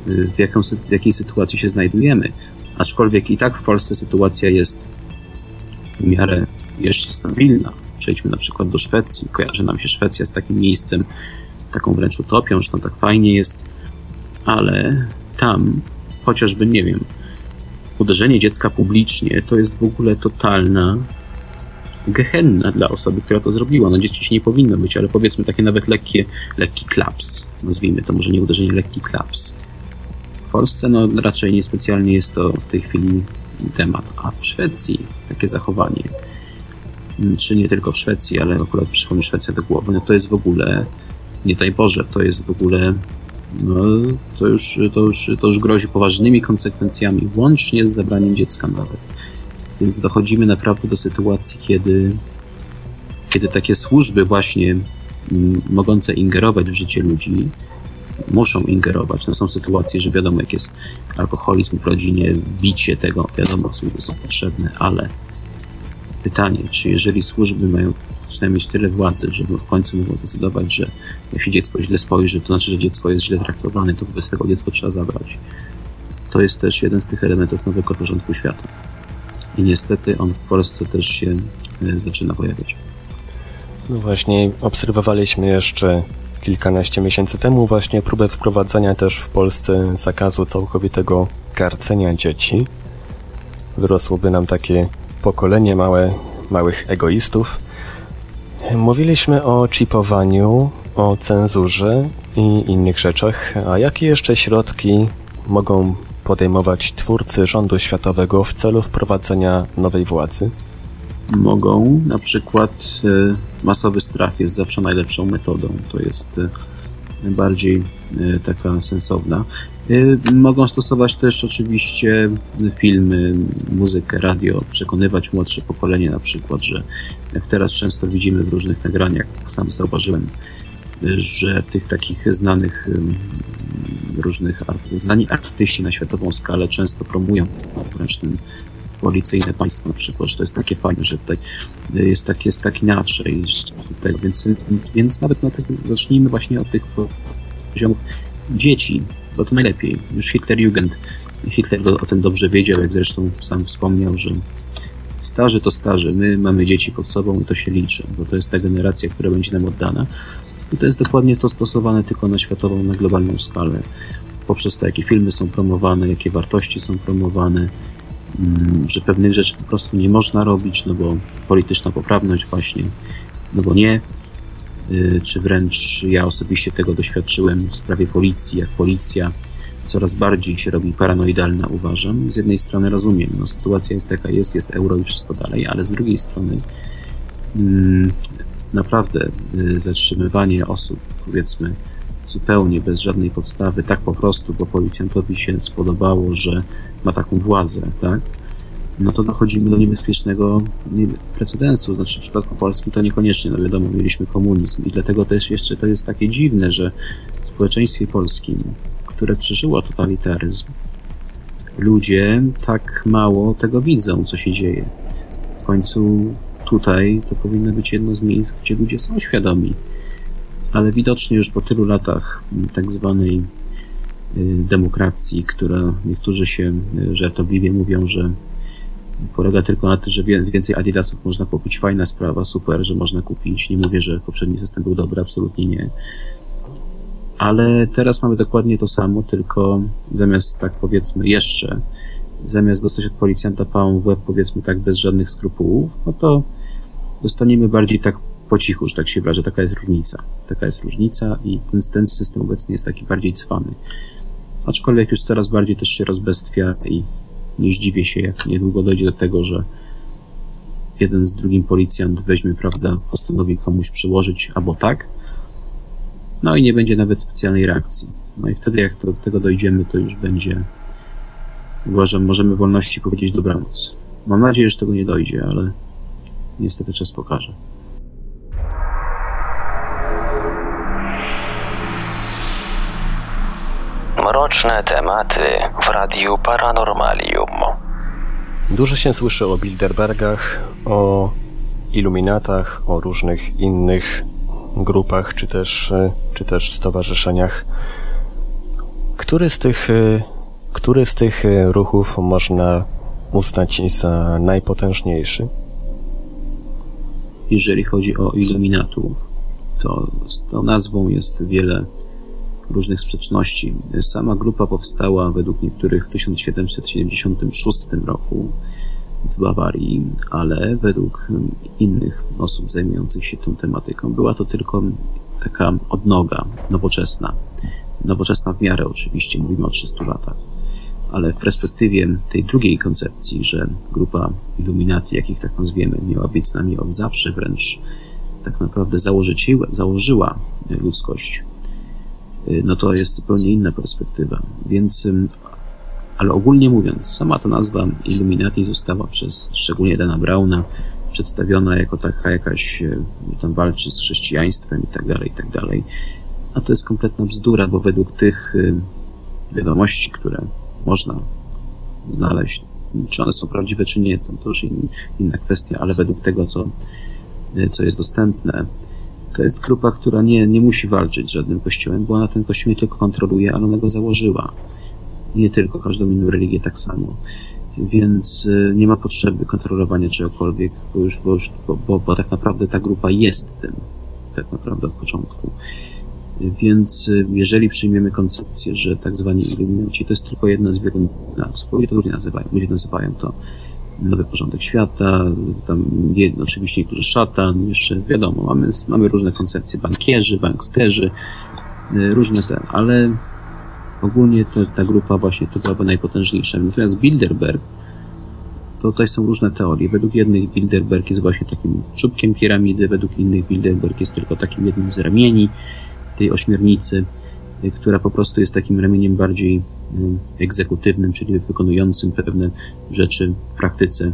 w, jaką, w jakiej sytuacji się znajdujemy. Aczkolwiek i tak w Polsce sytuacja jest w miarę jeszcze stabilna. Przejdźmy na przykład do Szwecji. Kojarzy nam się Szwecja z takim miejscem, taką wręcz utopią, że tam tak fajnie jest, ale tam chociażby, nie wiem, uderzenie dziecka publicznie to jest w ogóle totalna gehenna dla osoby, która to zrobiła. No dzieci się nie powinno być, ale powiedzmy takie nawet lekkie, lekki klaps, nazwijmy to może nie uderzenie, lekki klaps. W Polsce no raczej niespecjalnie jest to w tej chwili temat, a w Szwecji takie zachowanie, czy nie tylko w Szwecji, ale akurat przyszło mi Szwecja do głowy, no to jest w ogóle, nie daj Boże, to jest w ogóle no, to już, to, już, to już grozi poważnymi konsekwencjami, łącznie z zabraniem dziecka nawet. Więc dochodzimy naprawdę do sytuacji, kiedy, kiedy takie służby właśnie mm, mogące ingerować w życie ludzi, muszą ingerować. No są sytuacje, że wiadomo, jak jest alkoholizm w rodzinie, bicie tego, wiadomo, służby są potrzebne, ale pytanie, czy jeżeli służby mają zaczynają mieć tyle władzy, żeby w końcu mogło zdecydować, że się dziecko źle spojrzy, to znaczy, że dziecko jest źle traktowane, to wobec tego dziecko trzeba zabrać. To jest też jeden z tych elementów nowego porządku świata. I niestety on w Polsce też się e, zaczyna pojawiać. No właśnie, obserwowaliśmy jeszcze kilkanaście miesięcy temu właśnie próbę wprowadzania też w Polsce zakazu całkowitego karcenia dzieci. Wyrosłoby nam takie pokolenie małe, małych egoistów. Mówiliśmy o chipowaniu, o cenzurze i innych rzeczach, a jakie jeszcze środki mogą podejmować twórcy rządu światowego w celu wprowadzenia nowej władzy? Mogą, na przykład e, masowy strach jest zawsze najlepszą metodą. To jest e, bardziej e, taka sensowna. Mogą stosować też oczywiście filmy, muzykę, radio, przekonywać młodsze pokolenie na przykład, że jak teraz często widzimy w różnych nagraniach, sam zauważyłem, że w tych takich znanych różnych znani artyści na światową skalę często promują wręcz ten policyjne państwo na przykład, że to jest takie fajne, że tutaj jest tak, jest tak inaczej, tego, więc, więc nawet na takim, zacznijmy właśnie od tych poziomów dzieci, bo to najlepiej. Już Hitler-Jugend, Hitler o tym dobrze wiedział, jak zresztą sam wspomniał, że starzy to starzy, my mamy dzieci pod sobą i to się liczy, bo to jest ta generacja, która będzie nam oddana. I to jest dokładnie to stosowane tylko na światową, na globalną skalę. Poprzez to, jakie filmy są promowane, jakie wartości są promowane, mm, że pewnych rzeczy po prostu nie można robić, no bo polityczna poprawność właśnie, no bo nie, czy wręcz ja osobiście tego doświadczyłem w sprawie policji, jak policja coraz bardziej się robi paranoidalna, uważam. Z jednej strony rozumiem, no sytuacja jest taka jest, jest euro i wszystko dalej, ale z drugiej strony mm, naprawdę y, zatrzymywanie osób, powiedzmy, zupełnie bez żadnej podstawy, tak po prostu, bo policjantowi się spodobało, że ma taką władzę, tak? No to dochodzimy do niebezpiecznego precedensu. Znaczy w przypadku Polski to niekoniecznie, no wiadomo, mieliśmy komunizm i dlatego też jeszcze to jest takie dziwne, że w społeczeństwie polskim, które przeżyło totalitaryzm, ludzie tak mało tego widzą, co się dzieje. W końcu tutaj to powinno być jedno z miejsc, gdzie ludzie są świadomi, ale widocznie już po tylu latach tak zwanej y, demokracji, która niektórzy się y, żartobliwie mówią, że polega tylko na tym, że więcej Adidasów można kupić. Fajna sprawa, super, że można kupić. Nie mówię, że poprzedni system był dobry, absolutnie nie. Ale teraz mamy dokładnie to samo, tylko zamiast tak powiedzmy jeszcze zamiast dostać od policjanta pałą w łeb, powiedzmy tak, bez żadnych skrupułów, no to dostaniemy bardziej tak po cichu, że tak się wyrażę. Taka jest różnica. Taka jest różnica i ten, ten system obecnie jest taki bardziej cwany. Aczkolwiek już coraz bardziej też się rozbestwia i nie zdziwię się, jak niedługo dojdzie do tego, że jeden z drugim policjant weźmie, prawda, postanowi komuś przyłożyć albo tak, no i nie będzie nawet specjalnej reakcji. No i wtedy, jak do tego dojdziemy, to już będzie Uważam, możemy wolności powiedzieć dobranoc. Mam nadzieję, że tego nie dojdzie, ale niestety czas pokaże. Mroczne tematy w Radiu Paranormalium. Dużo się słyszy o Bilderbergach, o iluminatach, o różnych innych grupach czy też, czy też stowarzyszeniach Który z tych, który z tych ruchów można uznać za najpotężniejszy? Jeżeli chodzi o iluminatów, to z tą nazwą jest wiele różnych sprzeczności. Sama grupa powstała według niektórych w 1776 roku w Bawarii, ale według innych osób zajmujących się tą tematyką była to tylko taka odnoga nowoczesna. Nowoczesna w miarę oczywiście, mówimy o 300 latach. Ale w perspektywie tej drugiej koncepcji, że grupa Illuminati, jakich tak nazwiemy, miała być z nami od zawsze, wręcz tak naprawdę założyła, założyła ludzkość, no to jest zupełnie inna perspektywa. Więc, ale ogólnie mówiąc, sama ta nazwa Illuminati została przez szczególnie Dana Browna przedstawiona jako taka jakaś, e, tam walczy z chrześcijaństwem i tak dalej, i tak dalej. A to jest kompletna bzdura, bo według tych e, wiadomości, które można znaleźć, czy one są prawdziwe, czy nie, to, już inna kwestia, ale według tego, co, co jest dostępne, to jest grupa, która nie, nie musi walczyć z żadnym kościołem, bo ona ten kościół nie tylko kontroluje, ale ona go założyła. Nie tylko, każdą inną religię tak samo. Więc y, nie ma potrzeby kontrolowania czegokolwiek, bo już, bo, już bo, bo, bo tak naprawdę ta grupa jest tym, tak naprawdę od początku. Więc y, jeżeli przyjmiemy koncepcję, że tak zwani iluminaci to jest tylko jedna z wielu nazw, ludzie to różnie nazywają, ludzie nazywają to nowy porządek świata, tam oczywiście niektórzy szatan, jeszcze wiadomo, mamy, mamy różne koncepcje, bankierzy, banksterzy, y, różne te, ale ogólnie te, ta grupa właśnie to byłaby najpotężniejsza. Natomiast Bilderberg, to tutaj są różne teorie. Według jednych Bilderberg jest właśnie takim czubkiem piramidy, według innych Bilderberg jest tylko takim jednym z ramieni tej ośmiornicy, y, która po prostu jest takim ramieniem bardziej egzekutywnym, czyli wykonującym pewne rzeczy w praktyce.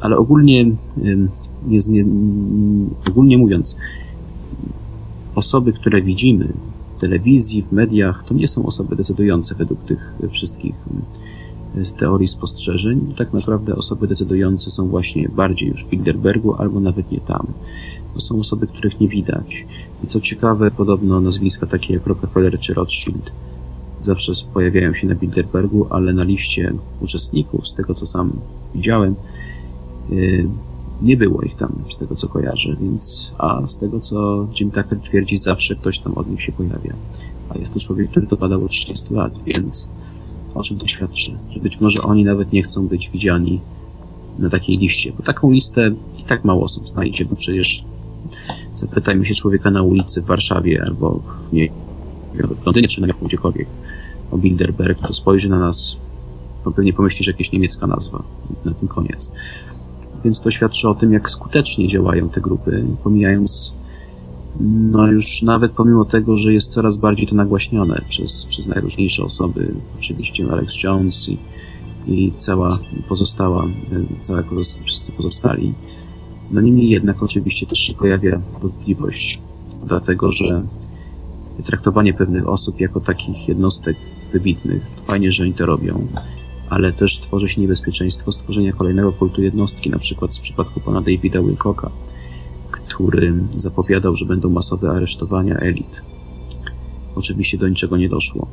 Ale ogólnie, jest nie, ogólnie mówiąc, osoby, które widzimy w telewizji, w mediach, to nie są osoby decydujące według tych wszystkich z teorii spostrzeżeń. Tak naprawdę osoby decydujące są właśnie bardziej już w Bilderbergu albo nawet nie tam. To są osoby, których nie widać. I co ciekawe, podobno nazwiska takie jak Rockefeller czy Rothschild zawsze pojawiają się na Bilderbergu, ale na liście uczestników, z tego co sam widziałem, y, nie było ich tam, z tego co kojarzę, więc, a z tego co Jim Tucker twierdzi, zawsze ktoś tam od nich się pojawia. A jest to człowiek, który to badał 30 lat, więc o czym to świadczy? Że być może oni nawet nie chcą być widziani na takiej liście, bo taką listę i tak mało osób znajdzie, bo przecież zapytajmy się człowieka na ulicy w Warszawie albo w, nie, Londynie czy na gdziekolwiek o Bilderberg, to spojrzy na nas, to pewnie pomyśli, że jakaś niemiecka nazwa. Na tym koniec. Więc to świadczy o tym, jak skutecznie działają te grupy, pomijając no już nawet pomimo tego, że jest coraz bardziej to nagłaśniane przez, przez najróżniejsze osoby, oczywiście Alex Jones i, i cała pozostała, cała pozostali, wszyscy pozostali, no niemniej jednak oczywiście też się pojawia wątpliwość, dlatego że traktowanie pewnych osób jako takich jednostek wybitnych, fajnie, że oni to robią, ale też tworzy się niebezpieczeństwo stworzenia kolejnego kultu jednostki, na przykład w przypadku pana Davida Wilcocka, który zapowiadał, że będą masowe aresztowania elit. Oczywiście do niczego nie doszło.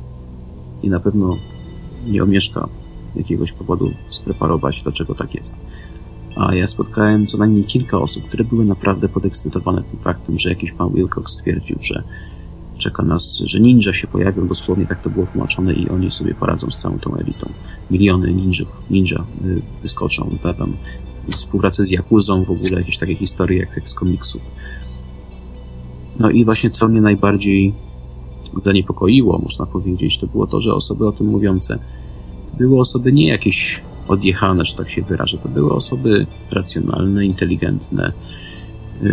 I na pewno nie omieszka jakiegoś powodu spreparować, dlaczego tak jest. A ja spotkałem co najmniej kilka osób, które były naprawdę podekscytowane tym faktem, że jakiś pan Wilcox stwierdził, że czeka nas, że ninja się pojawią, dosłownie tak to było tłumaczone i oni sobie poradzą z całą tą elitą. Miliony ninjów, ninja y, wyskoczą, tam współpracę z Jakuzą, w ogóle jakieś takie historie jak, jak z komiksów. No i właśnie co mnie najbardziej zaniepokoiło, można powiedzieć, to było to, że osoby o tym mówiące to były osoby nie jakieś odjechane, że tak się wyrażę, to były osoby racjonalne, inteligentne,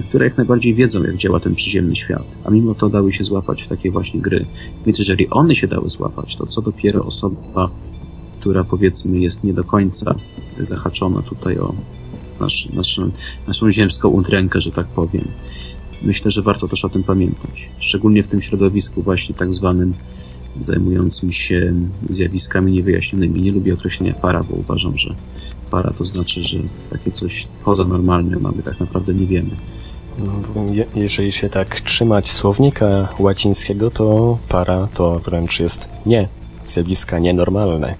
które jak najbardziej wiedzą, jak działa ten przyziemny świat, a mimo to dały się złapać w takie właśnie gry. Więc jeżeli one się dały złapać, to co dopiero osoba, która powiedzmy jest nie do końca zahaczona tutaj o nasz, naszą, naszą ziemską udrękę, że tak powiem. Myślę, że warto też o tym pamiętać. Szczególnie w tym środowisku właśnie tak zwanym zajmującym się zjawiskami niewyjaśnionymi. Nie lubię określenia para, bo uważam, że para to znaczy, że takie coś poza normalne mamy, tak naprawdę nie wiemy. jeżeli się tak trzymać słownika łacińskiego, to para to wręcz jest nie zjawiska nienormalne.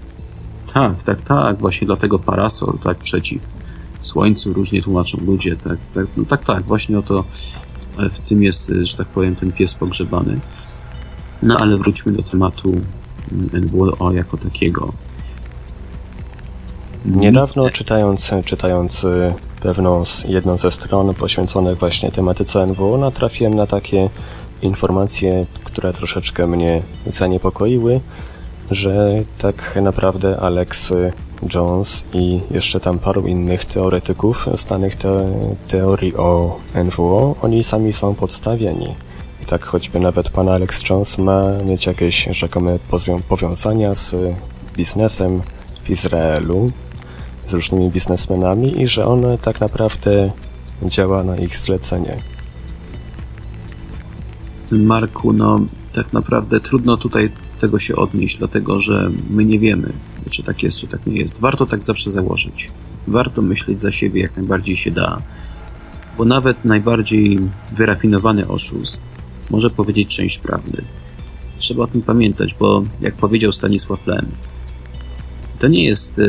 Tak, tak, tak. Właśnie dlatego parasol, tak, przeciw słońcu różnie tłumaczą ludzie. Tak, tak, no tak, tak. Właśnie o to e, w tym jest, e, że tak powiem, ten pies pogrzebany. No ale wróćmy do tematu NWO jako takiego. Niedawno czytając, czytając y, pewną z, jedną ze stron poświęconych właśnie tematyce NWO, natrafiłem na takie informacje, które troszeczkę mnie zaniepokoiły, że tak naprawdę Alex Jones i jeszcze tam paru innych teoretyków znanych te, teorii o NWO, oni sami są podstawieni. I tak choćby nawet pan Alex Jones ma mieć jakieś rzekome powiązania z biznesem w Izraelu, z różnymi biznesmenami i że on tak naprawdę działa na ich zlecenie. Marku, no tak naprawdę trudno tutaj do tego się odnieść, dlatego że my nie wiemy, czy tak jest, czy tak nie jest. Warto tak zawsze założyć. Warto myśleć za siebie jak najbardziej się da, bo nawet najbardziej wyrafinowany oszust może powiedzieć część prawdy. Trzeba o tym pamiętać, bo jak powiedział Stanisław Lem, to nie jest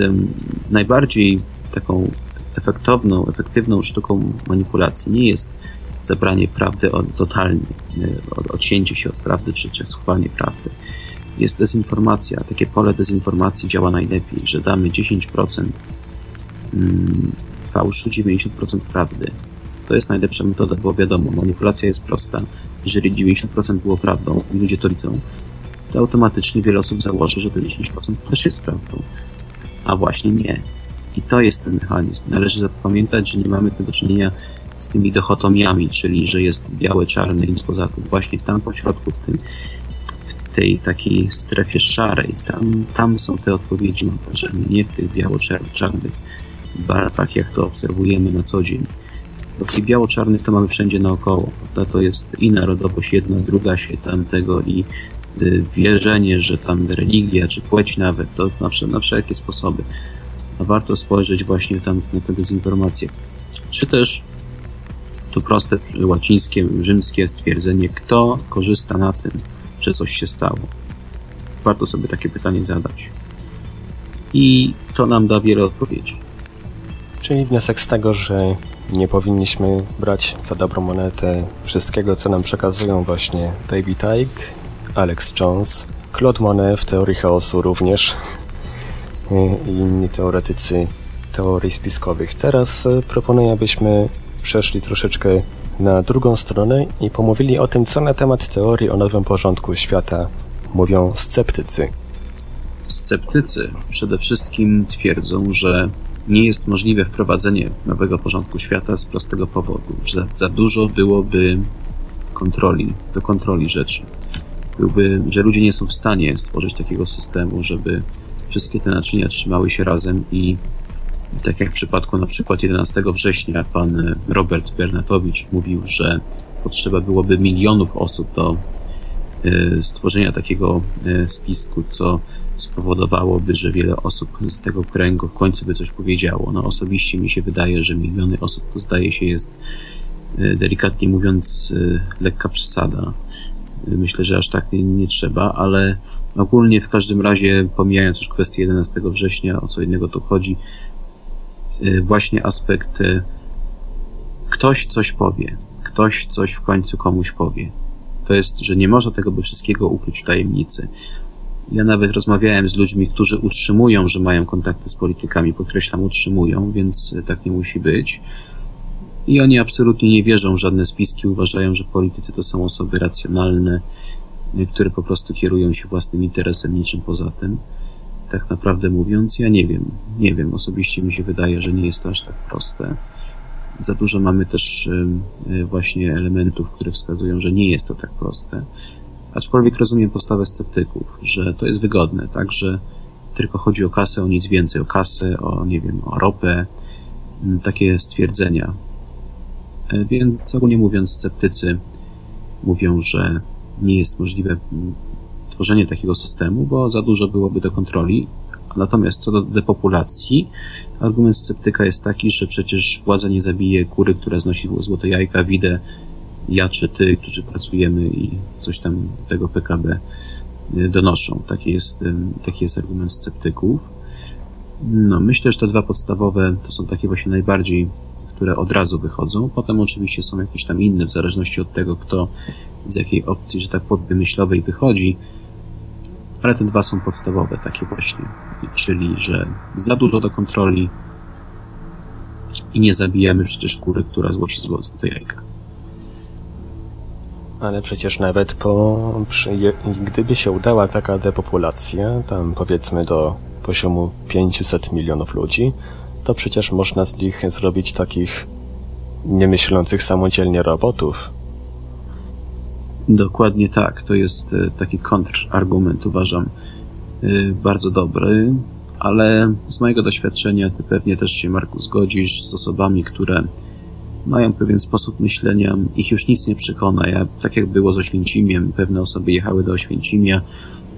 najbardziej taką efektowną, efektywną sztuką manipulacji. Nie jest zebranie prawdy od, totalnie, od, odcięcie się od prawdy czy, czy schowanie prawdy. Jest dezinformacja. Takie pole dezinformacji działa najlepiej, że damy 10% mm, fałszu, 90% prawdy. To jest najlepsza metoda, bo wiadomo, manipulacja jest prosta. Jeżeli 90% było prawdą i ludzie to widzą, to automatycznie wiele osób założy, że to 10% też jest prawdą. A właśnie nie. I to jest ten mechanizm. Należy zapamiętać, że nie mamy tu do czynienia z tymi dichotomiami, czyli że jest białe, czarne i nic poza tym. Właśnie tam po środku, w, tym, w tej takiej strefie szarej, tam, tam są te odpowiedzi, mam wrażenie, nie w tych biało-czarnych barwach, jak to obserwujemy na co dzień. Bo biało-czarnych to mamy wszędzie naokoło. Prawda? To jest i narodowość jedna, druga się tamtego i y, wierzenie, że tam religia, czy płeć nawet, to na, na wszelkie sposoby. A warto spojrzeć właśnie tam na te dezinformacje. Czy też to proste łacińskie, rzymskie stwierdzenie, kto korzysta na tym, że coś się stało. Warto sobie takie pytanie zadać. I to nam da wiele odpowiedzi. Czyli wniosek z tego, że nie powinniśmy brać za dobrą monetę wszystkiego, co nam przekazują właśnie David Icke, Alex Jones, Claude Monet w teorii chaosu również i inni teoretycy teorii spiskowych. Teraz e, proponuję, abyśmy przeszli troszeczkę na drugą stronę i pomówili o tym, co na temat teorii o nowym porządku świata mówią sceptycy. Sceptycy przede wszystkim twierdzą, że nie jest możliwe wprowadzenie nowego porządku świata z prostego powodu, że za dużo byłoby kontroli, do kontroli rzeczy. Byłby, że ludzie nie są w stanie stworzyć takiego systemu, żeby wszystkie te naczynia trzymały się razem i tak jak w przypadku na przykład 11 września pan Robert Bernatowicz mówił, że potrzeba byłoby milionów osób do stworzenia takiego e, spisku, co spowodowałoby, że wiele osób z tego kręgu w końcu by coś powiedziało. No osobiście mi się wydaje, że miliony osób to zdaje się jest e, delikatnie mówiąc lekka przesada. Myślę, że aż tak nie, nie, trzeba, ale ogólnie w każdym razie, pomijając już kwestię 11 września, o co innego tu chodzi, właśnie aspekt ktoś coś powie, ktoś coś w końcu komuś powie. To jest, że nie można tego by wszystkiego ukryć w tajemnicy. Ja nawet rozmawiałem z ludźmi, którzy utrzymują, że mają kontakty z politykami, podkreślam, utrzymują, więc y, tak nie musi być. I oni absolutnie nie wierzą w żadne spiski, uważają, że politycy to są osoby racjonalne, które po prostu kierują się własnym interesem, niczym poza tym tak naprawdę mówiąc, ja nie wiem. Nie wiem, osobiście mi się wydaje, że nie jest to aż tak proste. Za dużo mamy też y, właśnie elementów, które wskazują, że nie jest to tak proste. Aczkolwiek rozumiem postawę sceptyków, że to jest wygodne, tak, że tylko chodzi o kasę, o nic więcej, o kasę, o, nie wiem, o ropę, takie stwierdzenia. E, więc ogólnie mówiąc, sceptycy mówią, że nie jest możliwe stworzenie takiego systemu, bo za dużo byłoby do kontroli. Natomiast co do depopulacji, argument sceptyka jest taki, że przecież władza nie zabije kury, która znosi złote jajka, widzę ja czy ty, którzy pracujemy i coś tam tego PKB donoszą. Taki jest, taki jest argument sceptyków. No, myślę, że te dwa podstawowe to są takie właśnie najbardziej, które od razu wychodzą. Potem oczywiście są jakieś tam inne, w zależności od tego, kto z jakiej opcji, że tak powiem, myślowej wychodzi. Ale te dwa są podstawowe, takie właśnie. Czyli, że za dużo do kontroli i nie zabijamy przecież kury, która złosi z do jajka. Ale przecież nawet po, przy, gdyby się udała taka depopulacja, tam powiedzmy do poziomu 500 milionów ludzi, to przecież można z nich zrobić takich niemyślących samodzielnie robotów. Dokładnie tak. To jest e, taki kontrargument, uważam, e, bardzo dobry, ale z mojego doświadczenia ty pewnie też się, Marku, zgodzisz z osobami, które mają pewien sposób myślenia, ich już nic nie przekona. Ja, tak jak było z Oświęcimiem, pewne osoby jechały do Oświęcimia,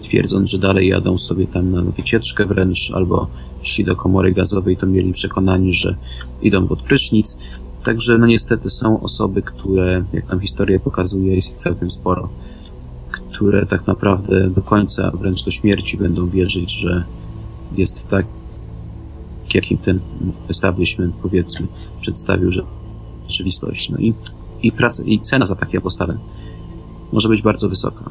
twierdząc, że dalej jadą sobie tam na wycieczkę wręcz, albo szli do komory gazowej, to mieli przekonani, że idą pod prysznic. Także no niestety są osoby, które, jak nam historia pokazuje, jest ich całkiem sporo, które tak naprawdę do końca, wręcz do śmierci będą wierzyć, że jest tak, jakim ten establishment, powiedzmy, przedstawił, że rzeczywistość. No i, i, praca, i cena za takie postawę może być bardzo wysoka.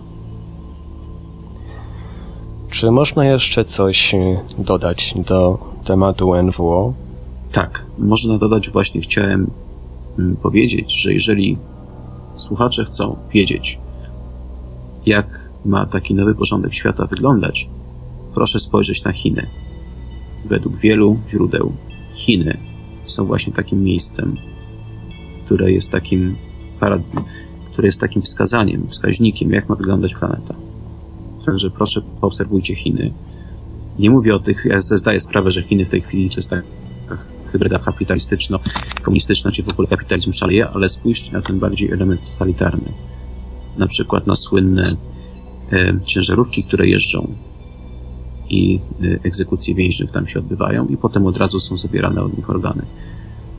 Czy można jeszcze coś y, dodać do tematu NWO? Tak, można dodać, właśnie chciałem powiedzieć, że jeżeli słuchacze chcą wiedzieć, jak ma taki nowy porządek świata wyglądać, proszę spojrzeć na Chiny. Według wielu źródeł Chiny są właśnie takim miejscem, które jest takim parad... które jest takim wskazaniem, wskaźnikiem, jak ma wyglądać planeta. Także proszę, poobserwujcie Chiny. Nie mówię o tych, ja zdaję sprawę, że Chiny w tej chwili to jest taka hybryda kapitalistyczno-komunistyczna, czy w ogóle kapitalizm szaleje, ale spójrzcie na ten bardziej element totalitarny. Na przykład na słynne e, ciężarówki, które jeżdżą i e, egzekucje więźniów tam się odbywają i potem od razu są zabierane od nich organy.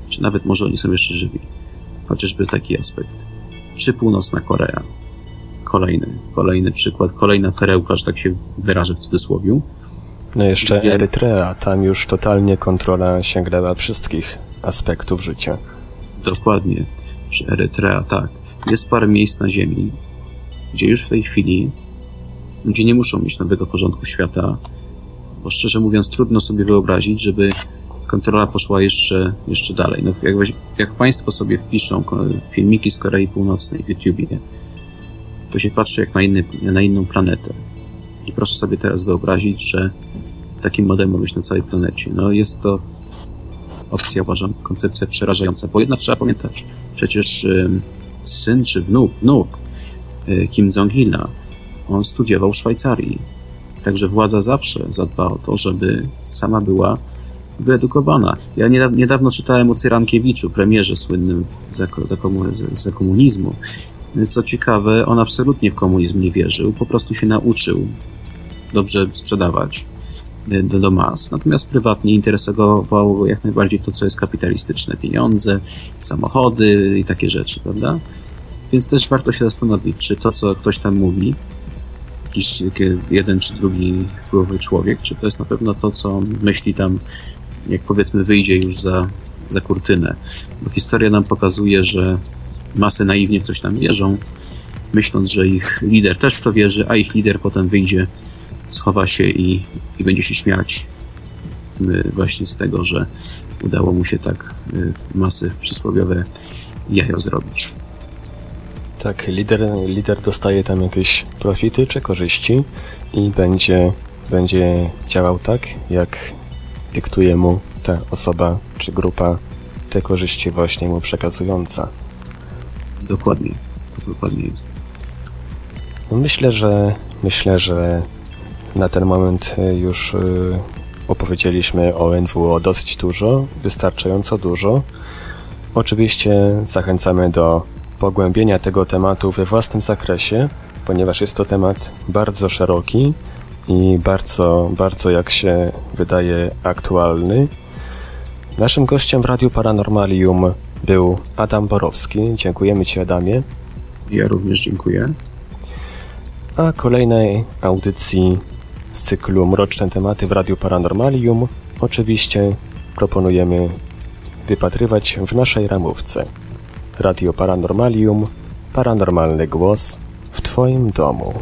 Czy nawet może oni są jeszcze żywi. Chociażby taki aspekt. Czy Północna Korea? Kolejny, kolejny przykład, kolejna perełka, że tak się wyrażę w cudzysłowie. No jeszcze Wie... Erytrea, tam już totalnie kontrola sięgnęła wszystkich aspektów życia. Dokładnie, że Erytrea, tak. Jest parę miejsc na Ziemi, gdzie już w tej chwili ludzie nie muszą mieć nowego porządku świata, bo szczerze mówiąc trudno sobie wyobrazić, żeby kontrola poszła jeszcze, jeszcze dalej. No, jak, jak Państwo sobie wpiszą filmiki z Korei Północnej w YouTubie, to się patrzy jak na, inny, na inną planetę. I proszę sobie teraz wyobrazić, że takim modelem ma być na całej planecie. No jest to opcja, uważam, koncepcja przerażająca, bo jednak trzeba pamiętać, przecież syn czy wnuk, wnuk y, Kim Jong-ila, on studiował w Szwajcarii. Także władza zawsze zadba o to, żeby sama była wyedukowana. Ja niedawno czytałem o Cyrankiewiczu, premierze słynnym za, za, komunizmu. Co ciekawe, on absolutnie w komunizm nie wierzył, po prostu się nauczył dobrze sprzedawać e, do, do mas. Natomiast prywatnie interesowało jak najbardziej to, co jest kapitalistyczne. Pieniądze, samochody i takie rzeczy, prawda? Więc też warto się zastanowić, czy to, co ktoś tam mówi, jakiś jeden czy drugi wpływowy człowiek, czy to jest na pewno to, co myśli tam jak powiedzmy wyjdzie już za, za kurtynę. Bo historia nam pokazuje, że masy naiwnie w coś tam wierzą, myśląc, że ich lider też w to wierzy, a ich lider potem wyjdzie, schowa się i, i będzie się śmiać właśnie z tego, że udało mu się tak y, masy przysłowiowe jajo zrobić. Tak, lider, lider dostaje tam jakieś profity czy korzyści i będzie, będzie działał tak, jak dyktuje mu ta osoba czy grupa te korzyści właśnie mu przekazująca. Dokładnie, to dokładnie jest. No myślę, że myślę, że na ten moment y, już y, opowiedzieliśmy o NWO dosyć dużo, wystarczająco dużo. Oczywiście zachęcamy do pogłębienia tego tematu we własnym zakresie, ponieważ jest to temat bardzo szeroki i bardzo, bardzo jak się wydaje aktualny. Naszym gościem w Radiu Paranormalium był Adam Borowski. Dziękujemy Ci, Adamie. Ja również dziękuję. a kolejnej audycji z cyklu Mroczne tematy w Radiu Paranormalium oczywiście proponujemy wypatrywać w naszej ramówce. Radio Paranormalium, paranormalny głos w Twoim domu.